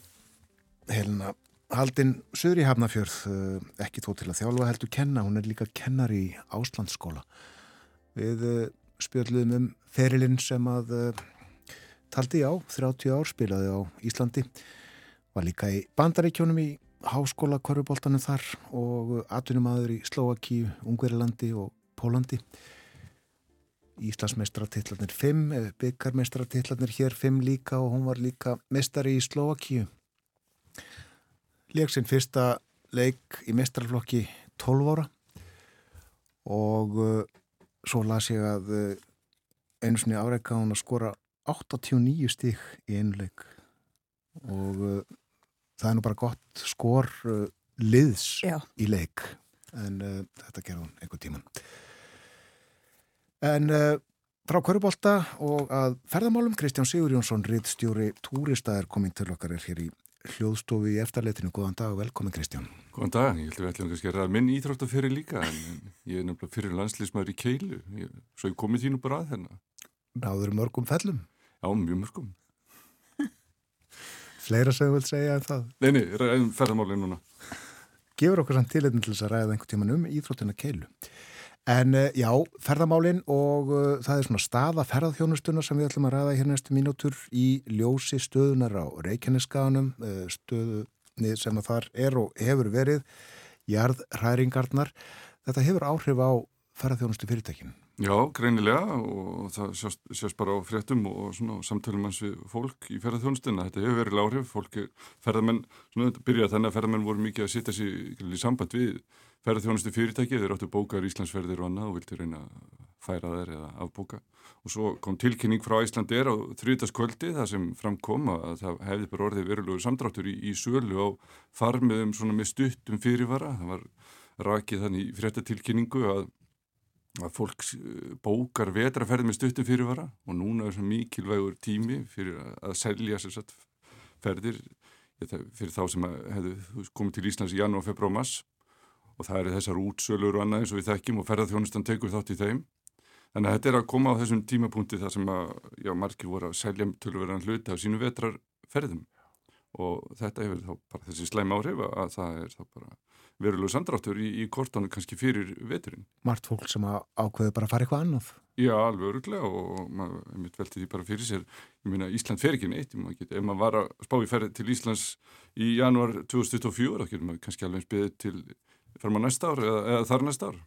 helina haldinn söður í Hafnafjörð ekki þó til að þjálfa heldur kenna, hún er líka kennar í Áslandsskóla við spjöldluðum um ferilinn sem að taldi á 30 ár, spilaði á Íslandi. Var líka í bandaríkjónum í háskóla korfuboltanum þar og atvinnumadur í Slovaki, Ungverilandi og Pólandi. Íslandsmeistratillarnir 5, byggarmeistratillarnir hér 5 líka og hún var líka meistari í Slovaki. Leik sinn fyrsta leik í meistrarflokki 12 ára og uh, svo las ég að uh, einu svoni áreika hún að skora 89 stík í einu leik og það er nú bara gott skor uh, liðs Já. í leik en uh, þetta gerði hún einhver tíman en uh, frá Körubólta og að ferðamálum Kristján Sigur Jónsson riðstjóri túrista er komin til okkar er hér í hljóðstofi í eftirleitinu góðan dag og velkomin Kristján. Góðan dag, ég held að við ætlum kannski að ræða minn íþróttaferi líka en ég er nefnilega fyrir landslýsmaður í keilu. Ég, svo ég komið þínu bara að þennan Náður mörgum fellum? Já, mjög mörgum Fleira sem þú vilt segja en það? Nei, nei, ræðum ferðamálinn núna. Gefur okkur samt tilinn til þess að ræða einhvern tíman um íþróttina keilu. En uh, já, ferðamálinn og uh, það er svona staða ferðarþjónustuna sem við ætlum að ræða hér næstu mínútur í ljósi stöðunar á Reykjaneskaðanum, eh, stöðunni sem að þar er og hefur verið, jarðræringarnar. Þetta hefur áhrif á ferðarþjónustu fyrirtækinn Já, greinilega og það sést, sést bara á fréttum og, og samtölum hans við fólk í ferðarþjónustina. Þetta hefur verið lárið, fólk er ferðarmenn, svona þetta byrjaði þannig að ferðarmenn voru mikið að sitja sér í samband við ferðarþjónustu fyrirtæki, þeir áttu bókar Íslandsferðir og annað og vilti reyna að færa þeir eða afbóka. Og svo kom tilkynning frá Íslandi er á þrjútaskvöldi þar sem framkom að það hefði bara orðið verulegu samdráttur í, í sölu á farmiðum svona með stuttum fyrirvara. Það var rakið þannig í fréttatilkynningu að að fólk eh, bókar vetraferð með stuttum fyrirvara og núna er svona mikilvægur tími fyrir að selja sér satt ferðir fyrir þá sem hefðu komið til Íslands í janúar, februar og mass og það eru þessar útsölur og annað eins og við þekkjum og ferðarþjónustan tekur þátt í þeim. Þannig að þetta er að koma á þessum tímapunkti þar sem að, já, margir voru að selja tölverðan hluti af sínu vetrarferðum. Og þetta hefur þá bara þessi slæm áhrif að það er þá bara verulegu samdráttur í, í kortánu kannski fyrir veturinn. Mart fólk sem ákveður bara að fara eitthvað annaf? Já, alveg öruglega og maður mitt velti því bara fyrir sér. Ég meina, Ísland fer ekki neitt. Get, ef maður var að spá í ferði til Íslands í januar 2024, þá getur maður kannski alveg spiðið til fyrir maður næsta ár eða, eða þar næsta ár.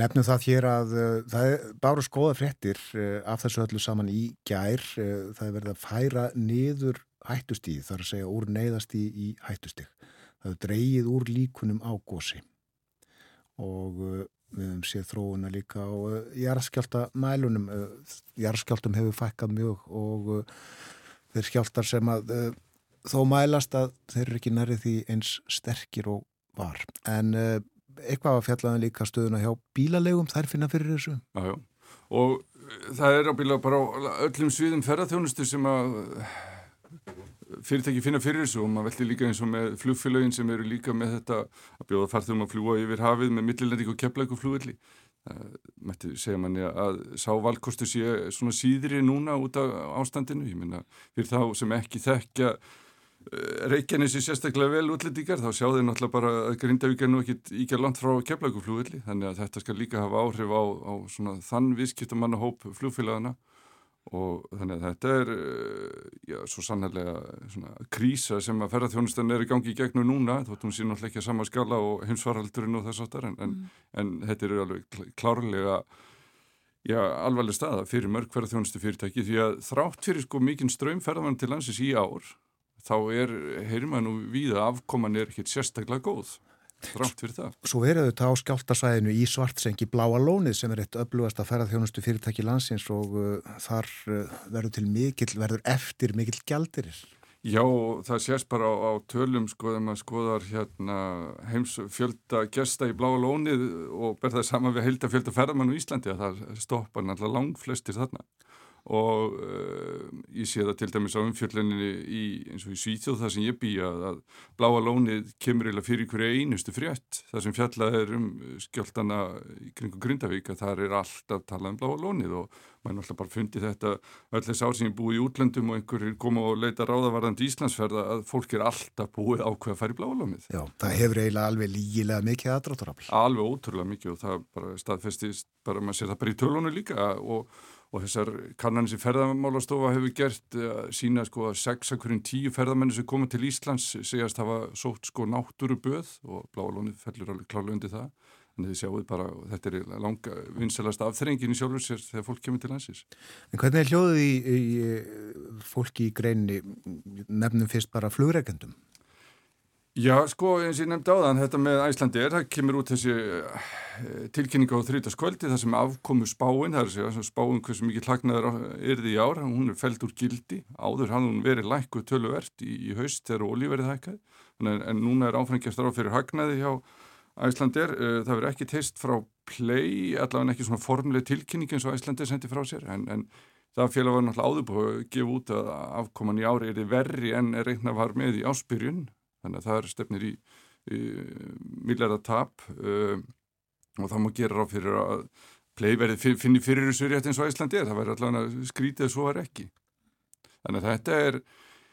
Nefnum það hér að uh, það er bara skoða fréttir uh, af þessu öllu saman í gær. Uh, það er verið að færa niður hættustíð, þar að segja úr neyðastíð í hættustíð er dreyið úr líkunum á gósi og uh, við hefum séð þróuna líka á uh, jarðskjálta mælunum uh, jarðskjáltum hefur fækkað mjög og þeir skjáltar sem að þó mælast að þeir eru ekki nærið því eins sterkir og var. En eitthvað var fjallaðan líka stöðuna hjá bílalegum þær finna fyrir þessu. Jájá og það er á bíla bara á öllum sviðum ferðarþjónustu sem að fyrirtæki finna fyrir þessu og maður veldi líka eins og með flugfélagin sem eru líka með þetta að bjóða farþjóðum að fljúa yfir hafið með millilending og keplæku flugvelli. Það mætti segja manni að sá valkostu sé svona síðri núna út af ástandinu. Ég minna fyrir þá sem ekki þekkja eh, Reykjanesi sérstaklega vel útlendingar þá sjá þeir náttúrulega bara að Grindavík er nú ekki íkja langt frá keplækuflúvilli þannig að þetta skal líka hafa áhrif á, á þann viðskiptamanna hóp flúfélagana og þannig að þetta er eh, já, svo sannlega krísa sem að ferðarþjónustan er í gangi í gegnum núna, þóttum sé náttúrulega ekki að sama skala og heimsvaraldurinn og þess aftar en, mm. en, en þetta eru alveg klárlega já, alvarleg staða fyrir mörg ferðarþjónustu fyrirtæki því að þrátt fyrir sko mikinn ströym ferðarmann til landsins í ár þá er, heyrir maður nú við að afkoman er ekkit sérstaklega góð Rátt fyrir það. Svo verður þetta á skjáltasvæðinu í Svartsengi Bláa Lónið sem er eitt öflugast að ferða þjónustu fyrirtæki landsins og uh, þar uh, verður til mikill, verður eftir mikill gjaldirir. Já, það sést bara á, á tölum sko þegar maður skoðar hérna, heims fjölda gesta í Bláa Lónið og ber það saman við heilta fjölda ferðamann á Íslandi að það stoppar náttúrulega langflestir þarna og uh, ég sé það til dæmis á umfjölluninni í, eins og í Svíþjóð þar sem ég bý að, bláa lónið kemur eða fyrir hverju einustu frétt þar sem fjallað er um skjáltana í kringu Grindavík að þar er alltaf talað um bláa lónið og maður alltaf bara fundi þetta öll þess ár sem ég búi í útlöndum og einhverjir koma og leita ráðavarðandi Íslandsferða að fólk er alltaf búið ákveð að fara í bláa lónið. Já, það hefur eiginlega alveg lígilega mikið aðdrátturafl. Alveg ótrúlega mikið og það bara staðfestist bara maður sér það bara í tölunum líka og og þessar kannan sem ferðarmálastofa hefur gert uh, sína sko að 6 af hverjum 10 ferðarmenni sem koma til Íslands segjast hafa sótt sko náttúru böð og bláalónið fellur alveg klálega undir það en þið sjáuð bara, þetta er langa vinsalast afþrengin í sjálfur sér þegar fólk kemur til landsins. En hvernig er hljóðið í, í fólki í greinni nefnum fyrst bara flugreikendum? Já, sko, eins og ég nefndi á þann, þetta með Æslandir, það kemur út þessi uh, tilkynninga á þrýtaskvöldi, það sem afkomu spáin, það er að segja, spáin hversu mikið hlagnaður er því í ár, hún er fælt úr gildi, áður hafði hún verið lækkuð töluvert í, í haust þegar olíverið hækkað, en, en núna er áfengjastar á fyrir hagnaði hjá Æslandir, uh, það verið ekki teist frá play, allavega ekki svona formleg tilkynning eins og Æslandir sendi frá sér, en, en það félag var náttúrulega áður búið að gefa út að afkoman í ári er verri en reikna var með í áspyrjun þannig að það er stefnir í, í millæra tap um, og það má gera ráð fyrir að play verði finni fyrir þessu rétt eins og Íslandi er, það verður allavega skrítið svo er ekki. Þannig að þetta er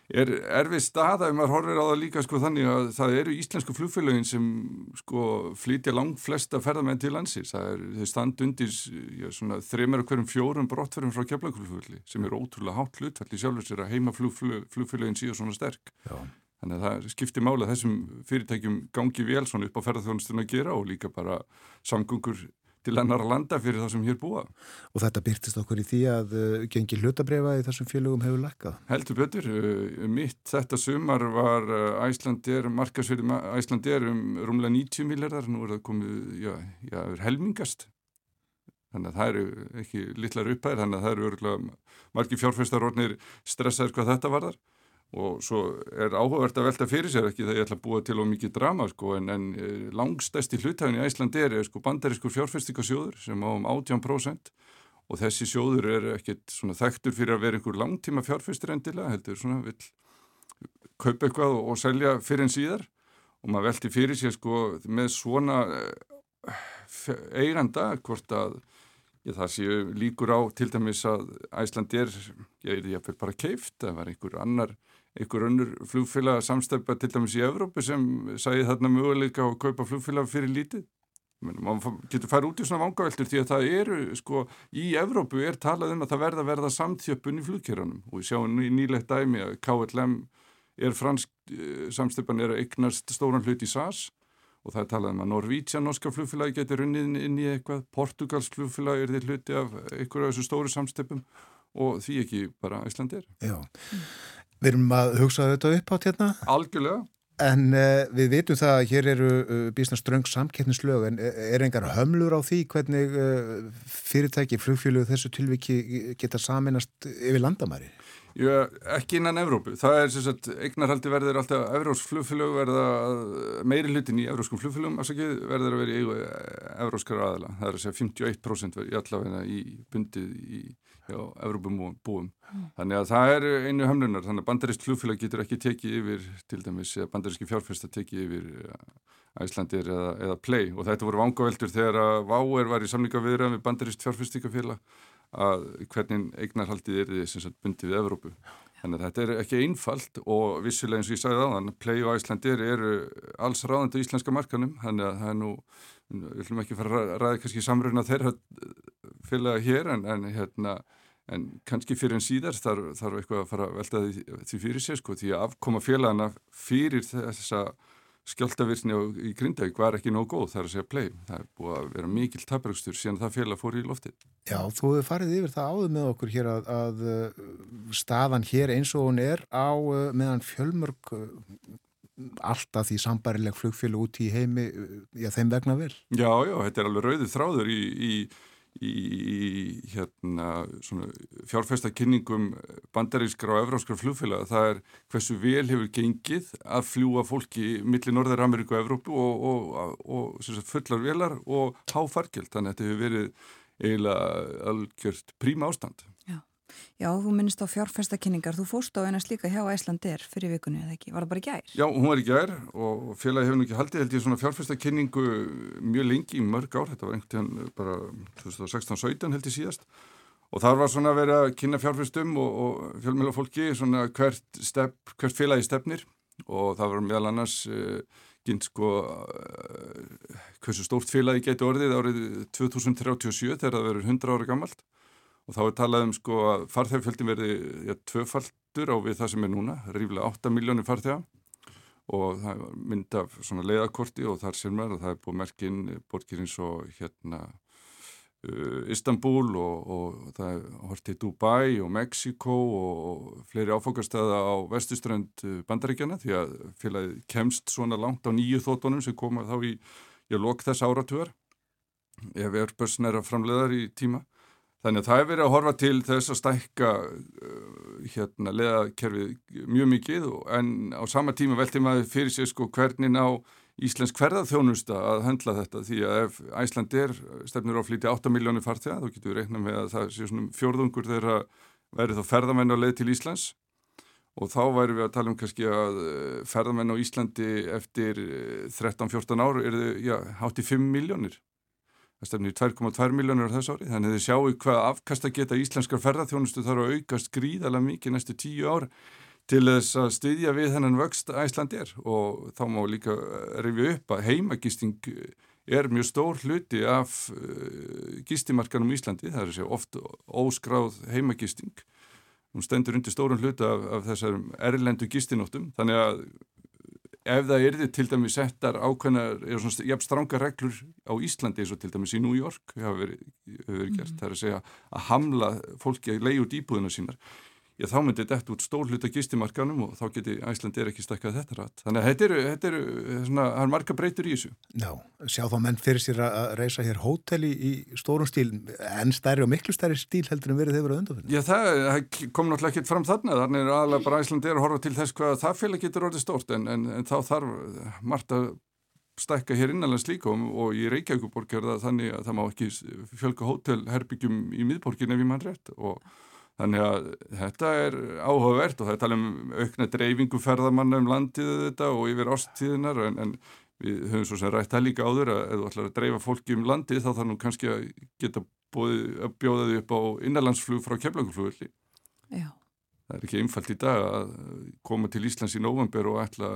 er erfið staða ef maður horfir á það líka sko þannig að það eru íslensku flugfélagin sem sko flytja langt flesta ferðarmenn til landsins, það er þau stand undir já, svona þreymur og hverjum fjórum brottferðum frá keflagflugfélagi sem er ótrúlega hátt hlutfall í sjálfur sér að heima flugfélagin síðan svona sterk. Já. Þannig að það skiptir mála þessum fyrirtækjum gangi vel svona upp á ferðarþjónustun að gera og líka bara samgöngur til annar landa fyrir það sem hér búa. Og þetta byrtist okkur í því að uh, gengi hlutabrefa í þessum félögum hefur lakkað? Heldur betur. Uh, mitt þetta sumar var Æslandir, markasverðum Æslandir um rúmlega 90 miljardar, nú er það komið, já, já, helmingast. Þannig að það eru ekki litlar upphæðir, þannig að það eru örgulega margi fjárfæstarornir stressaður hvað þetta varðar og svo er áhugavert að velta fyrir sér ekki þegar ég ætla að búa til og mikið drama sko en, en eh, langstæsti hlutæfin í Æsland er sko bandarískur fjárfestikasjóður sem á um 18% og þessi sjóður er ekkert þekktur fyrir að vera einhver langtíma fjárfestir endilega heldur svona vil kaupa eitthvað og, og selja fyrir en síðar. Og maður velti fyrir sér sko með svona uh, eiganda hvort að ég, það séu líkur á til dæmis að Æsland er, ég fyrir bara keift, það var einhver annar einhver önnur flugfélag samstæpa til dæmis í Evrópu sem sæði þarna möguleika að kaupa flugfélag fyrir lítið? Mann getur farið út í svona vangaveltur því að það eru sko í Evrópu er talað um að það verða verða samþjöppun í flugkjörunum og við sjáum nýlegt dæmi að KLM er fransk eh, samstæpan er að eignast stóran hlut í SAS og það er talað um að Norvítsja norska flugfélagi getur runnið inn í eitthvað Portugals flugfélagi er því hluti af einhverju af þessu stóru samstæpum og því ekki bara Íslandir Já Við erum að hugsa þetta upp átt hérna. Algjörlega. En uh, við vitum það að hér eru uh, bísna ströng samkettnislög en uh, er engar hömlur á því hvernig fyrirtæki, flugfjölu þessu tilviki geta saminast yfir landamæri? Já, ekki innan Evrópu. Það er sem sagt, eignarhaldi verður alltaf evrósk flugfélög verða meiri hlutin í evróskum flugfélögum verður að vera í evróskara aðala. Það er að segja 51% verður allavega í bundið í hjá Evrópum búum. Mm. Þannig að það er einu hömlunar, þannig að bandarist flugfélag getur ekki tekið yfir, til dæmis, eða bandariski fjárfesta tekið yfir Æslandir eða, eða Play og þetta voru vangaveldur þegar að Váer var í samlinga viðra við bandarist fjárfestikafélag að hvernig eignarhaldið er því bundið við Evrópu. Þannig að þetta er ekki einfalt og vissilega eins og ég sagði aðan, Play og Æslandir eru alls ráðandi í íslenska markanum, þannig að það er nú, við ætlum ekki fara að ræða kannski samruna þeirra félaga hér en, en hérna en kannski fyrir en síðar þarf, þarf eitthvað að fara að velta því, því fyrir sér sko því að afkoma félagana fyrir þessa skjáltavirkni í Grindavík var ekki nóg góð þar að segja play. Það er búið að vera mikil tabrökstur síðan það félag fór í loftið. Já, þú hefur farið yfir það áður með okkur hér að, að uh, staðan hér eins og hún er á uh, meðan fjölmörg uh, alltaf því sambarileg flugfélag út í heimi, já þeim vegna vel. Já, já, þetta er alveg rauðið þráður í, í í hérna, fjárfæstakynningum bandarískra og evróskra flugfélag það er hversu vel hefur gengið að fljúa fólki millir Norðar Ameríku og Evrópu og, og, og, og fullar velar og háfarkjöld þannig að þetta hefur verið eiginlega algjört príma ástand Já, þú minnist á fjárfestakynningar, þú fóst á einast líka hjá Æslandir fyrir vikunni eða ekki, var það bara gær? Já, hún var í gær og félagi hefur nú ekki haldið held ég svona fjárfestakynningu mjög lengi í mörg ár, þetta var einhvern veginn bara 2016-17 held ég síðast. Og þar var svona að vera að kynna fjárfestum og, og fjölmjöla fólki svona hvert, step, hvert félagi stefnir. Og það var meðal annars uh, kynnt sko uh, hversu stórt félagi geti orðið árið 2037 þegar það verður 100 ára gammalt og þá er talað um sko að farþegfjöldin verði ja, tvöfaldur á við það sem er núna, ríflega 8 miljónir farþega. Og það er mynd af svona leiðakorti og þar sem er og það er búið merkinn borgir eins og hérna uh, Istanbul og, og það er hortið Dubai og Mexiko og fleiri áfokastæða á vestuströnd uh, bandaríkjana því að félagið kemst svona langt á nýju þóttunum sem koma þá í, í lok þess áratugar. Ef Airbus næra framleðar í tíma Þannig að það er verið að horfa til þess að stækka uh, hérna leðakerfið mjög mikið en á sama tíma velti maður fyrir sig sko hvernig ná Íslensk ferðarþjónusta að höndla þetta? Því að ef Æsland er stefnir á flíti 8 miljónir farþega þá getur við reikna með að það sé svona fjörðungur þegar að væri þá ferðarmenn á leið til Íslands. Og þá væri við að tala um kannski að uh, ferðarmenn á Íslandi eftir 13-14 uh, ár er þau, já, hátt í 5 miljónir það stefnir 2,2 miljónur á þess ári, þannig að þið sjáu hvað afkasta geta íslenskar ferðarþjónustu þarf að aukast gríðalega mikið næstu tíu ár til þess að styðja við hennan vöxt að Ísland er og þá má líka rifja upp að heimagisting er mjög stór hluti af uh, gistimarkanum Íslandi, það er að segja oft óskráð heimagisting. Hún stendur undir stórun hluti af, af þessar erlendu gistinóttum, þannig að ef það erði til dæmis settar ákveðnar, er svona jafn stránga reglur á Íslandi eins og til dæmis í New York hefur verið, verið gert, mm. það er að segja að hamla fólki að leiði út íbúðuna sínar já þá myndi þetta út stór hlut að gistimarkanum og þá geti Æslandir ekki stakkað þetta rætt. Þannig að þetta eru, þetta eru svona, það er marga breytur í þessu. Já, sjá þá menn fyrir sér að reysa hér hóteli í stórum stíl, en stærri og miklu stærri stíl heldur en verið þeir verið undanfinn. Já, það, það kom náttúrulega ekki fram þarna, þannig er aðalega bara Æslandir að horfa til þess hvað það félag getur orðið stórt, en, en, en þá þarf margt að stækka hér innanlands líka og í Reykjavíkuborg er það þannig að það má ekki fjölga hótelherbyggjum í miðborgin ef ég mann rétt og Þannig að þetta er áhugavert og það er tala um aukna dreifingu ferðamanna um landið þetta og yfir ástíðinar en, en við höfum svo sem rætt það líka áður að ef þú ætlar að dreifa fólki um landið þá þarf nú kannski að geta bóði, að bjóða því upp á innanlandsflug frá kemlanguflugulli. Já. Það er ekki einfalt í dag að koma til Íslands í november og ætla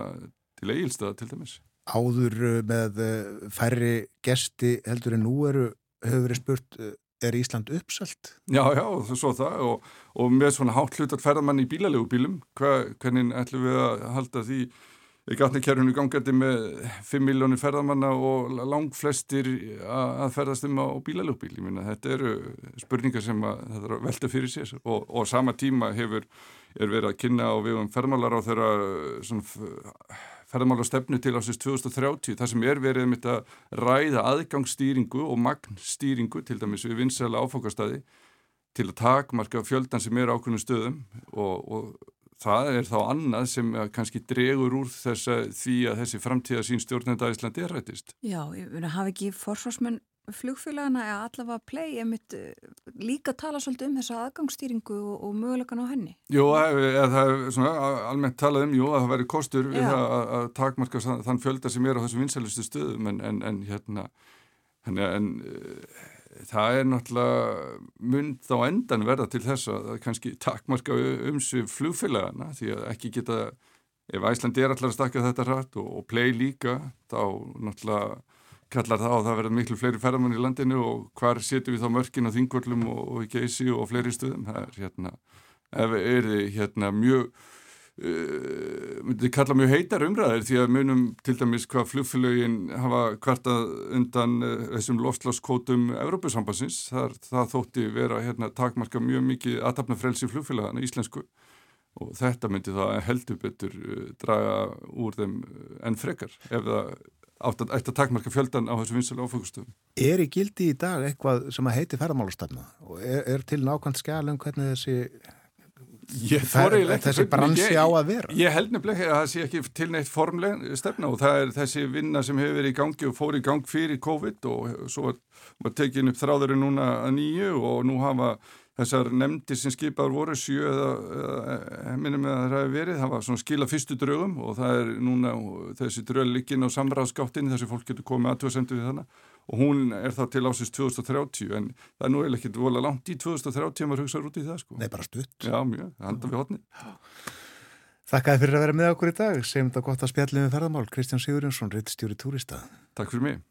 til eigilstaða til dæmis. Áður með færri gesti heldur en nú eru hefur verið spurt er Ísland uppselt? Já, já, svo það og, og með svona hátt hlut að ferða mann í bílalegu bílum, Hva, hvernig ætlum við að halda því gatnikerfinu gangandi með 5 miljónir ferðamanna og lang flestir að ferðast um á bílalögbíl. Ég minna þetta eru spurningar sem að það er að velta fyrir sér og, og sama tíma hefur er verið að kynna á við um ferðmálar á þeirra svona ferðamála stefnu til ásins 2030 þar sem er verið með þetta ræða aðgangsstýringu og magnstýringu til dæmis við vinsæla áfokastæði til að takmarka fjöldan sem er ákveðnum stöðum og, og það er þá annað sem kannski dregur úr þessa, því að þessi framtíða sín stjórnenda Íslandi er rættist. Já, ég hafi ekki forsvarsmenn flugfélagana eða allavega play emitt eh, líka tala svolítið um þessa aðgangsstýringu og, og mögulegan á henni. Jú, eða það er svona almennt talað um, jú, að það væri kostur að, að takmarka þann fjölda sem er á þessum vinsælustu stöðum en, en, en hérna en, en uh, það er náttúrulega mynd á endan verða til þess að kannski takmarka umsvið flugfélagana því að ekki geta ef Æslandi er allar að stakka þetta rætt og, og play líka þá náttúrulega kallar það að það verður miklu fleiri ferðamann í landinu og hvar setjum við þá mörkin á þingvöldlum og, og geysi og fleiri stuðum það er hérna, er hérna mjög uh, myndið kalla mjög heitar umræðir því að munum til dæmis hvað flugfélögin hafa kvartað undan uh, þessum lofslaskótum Evrópusambansins, það, það þótti vera hérna takmarka mjög mikið aðtapna frelsi flugfélagana íslensku. Og þetta myndi það heldur betur uh, draga úr þeim enn frekar ef það átt að, að takmarka fjöldan á þessu vinstilega áfengastöfum. Er í gildi í dag eitthvað sem að heiti ferðamálastafna og er, er til nákvæmt skjálum hvernig þessi Fer, þessi bransi á að vera? Ég held nefnilega að það sé ekki til neitt formleg stefna og það er þessi vinna sem hefur verið í gangi og fór í gang fyrir COVID og svo var tekin upp þráðurinn núna að nýju og nú hafa þessar nefndir sem skipaður voru sjö eða, eða minnum með að það hefur verið, það var svona skila fyrstu draugum og það er núna þessi draug líkin á samráðskáttinni þess að fólk getur komið aðtöðsendu við þannig og hún er þá til ásins 2030 en það er nú eða ekki volið langt í 2030 að maður hugsaður út í það sko. Nei, bara stutt. Já, mjög, það handar við hodni. Þakkaði fyrir að vera með okkur í dag, segjum þetta gott að spjallið með ferðamál, Kristján Sigurjónsson, Rittstjóri Túrista. Takk fyrir mig.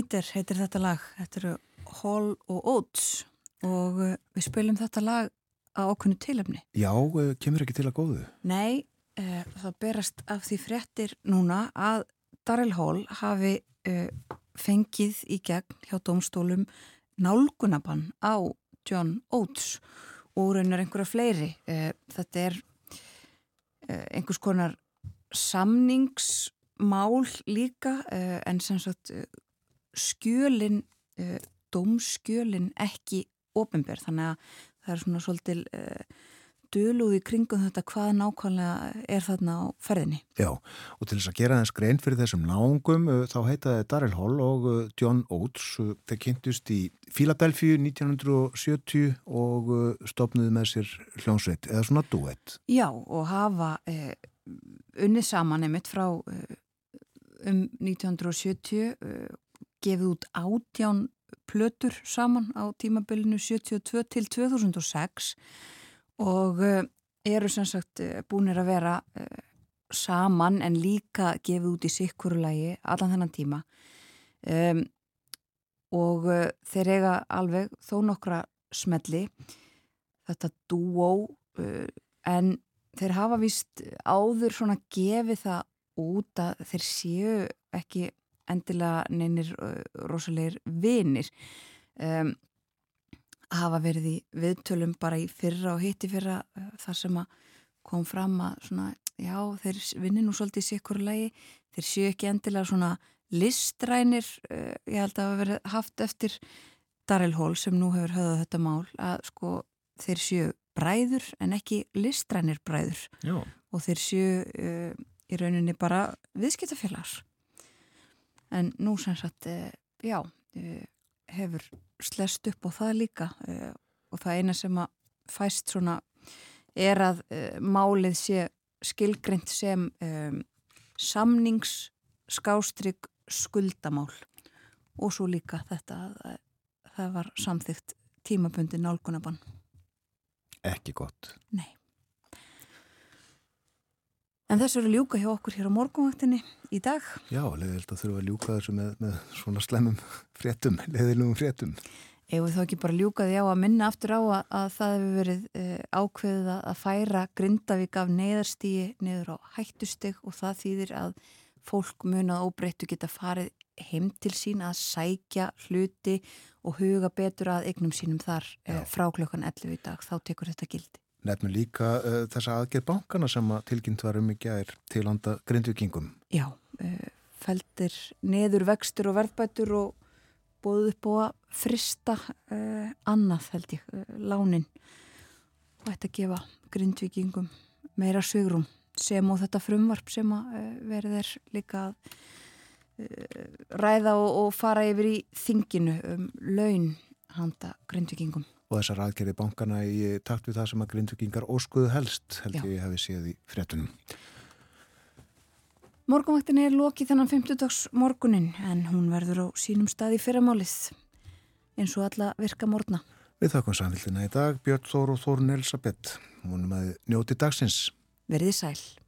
Eater heitir þetta lag. Þetta eru Hall og Oates og uh, við spilum þetta lag á okkunni tilöfni. Já, uh, kemur ekki til að góðu? Nei, uh, það berast af því fréttir núna að Daryl Hall hafi uh, fengið í gegn hjá domstólum nálgunabann á John Oates og raunar einhverja fleiri. Uh, þetta er einhvers konar samningsmál líka en sem sagt skjölin, uh, dómskjölin ekki ofinberð þannig að það er svona svolítil uh, dölúði kringum þetta hvað nákvæmlega er þarna á ferðinni. Já, og til þess að gera þess grein fyrir þessum náungum uh, þá heitaði Daryl Hall og John Oates þeir kynntust í Philadelphia 1970 og stopnuði með sér hljónsveit eða svona duett. Já, og hafa eh, unnið saman einmitt frá eh, um 1970 eh, gefið út átján plötur saman á tímabilinu 72 til 2006 og uh, eru sem sagt uh, búinir að vera uh, saman en líka gefið út í sikkurulagi allan þennan tíma. Um, og þeir eiga alveg þó nokkra smelli. Þetta duo en þeir hafa vist áður svona gefið það út að þeir séu ekki endilega neynir rosalegir vinir um, hafa verið í viðtölum bara í fyrra og hitti fyrra uh, þar sem að kom fram að svona, já, þeir vinni nú svolítið í sikkur lagi, þeir séu ekki endilega svona listrænir uh, ég held að hafa verið haft eftir Daryl Hall sem nú hefur höfðað þetta mál að sko þeir séu bræður en ekki listrænir bræður já. og þeir séu uh, í rauninni bara viðskiptafélags en nú sem sagt, eh, já, eh, hefur slest upp á það líka eh, og það eina sem að fæst svona er að málið sé skilgreynd sem um, samnings skástrygg skuldamál og svo líka þetta að það var samþygt tímabundi nálgunabann. Ekki gott. Nei. En þessu eru ljúka hjá okkur hér á morgunvaktinni í dag. Já, leiðilt að þurfa að ljúka þessu með, með svona slemmum fréttum, leiðilugum fréttum. Ef við þá ekki bara ljúkaði á að minna aftur á að, að það hefur verið uh, ákveðið að færa Grindavík af neyðarstíi niður á hættusteg og það þýðir að fólk munað óbreyttu geta farið heim til sín að sækja hluti og huga betur að eignum sínum þar uh, frá klokkan 11 í dag. Þá tekur þetta gildi. Nefnum líka uh, þessa aðgerð bankana sem að tilkynnt var um í gær til landa grindvikingum. Já, uh, feldir neður vextur og verðbætur og bóðuð upp á að frista uh, annað held ég, lánin og ætti að gefa grindvikingum meira sögrum sem og þetta frumvarp sem að verið er líka að ræða og, og fara yfir í þinginu um laun handa grindvikingum og þessar aðgerði bankana í takt við það sem að grindvikingar óskuðu helst held ég hefði séð í fréttunum. Morgunvaktin er lokið þennan 50 morgunin en hún verður á sínum stað í fyrramálið eins og alla virka morgna. Við þakkum samfélgina í dag Björn Þór og Þórun Elisabeth. Hún er með njóti dagsins. Verðið sæl.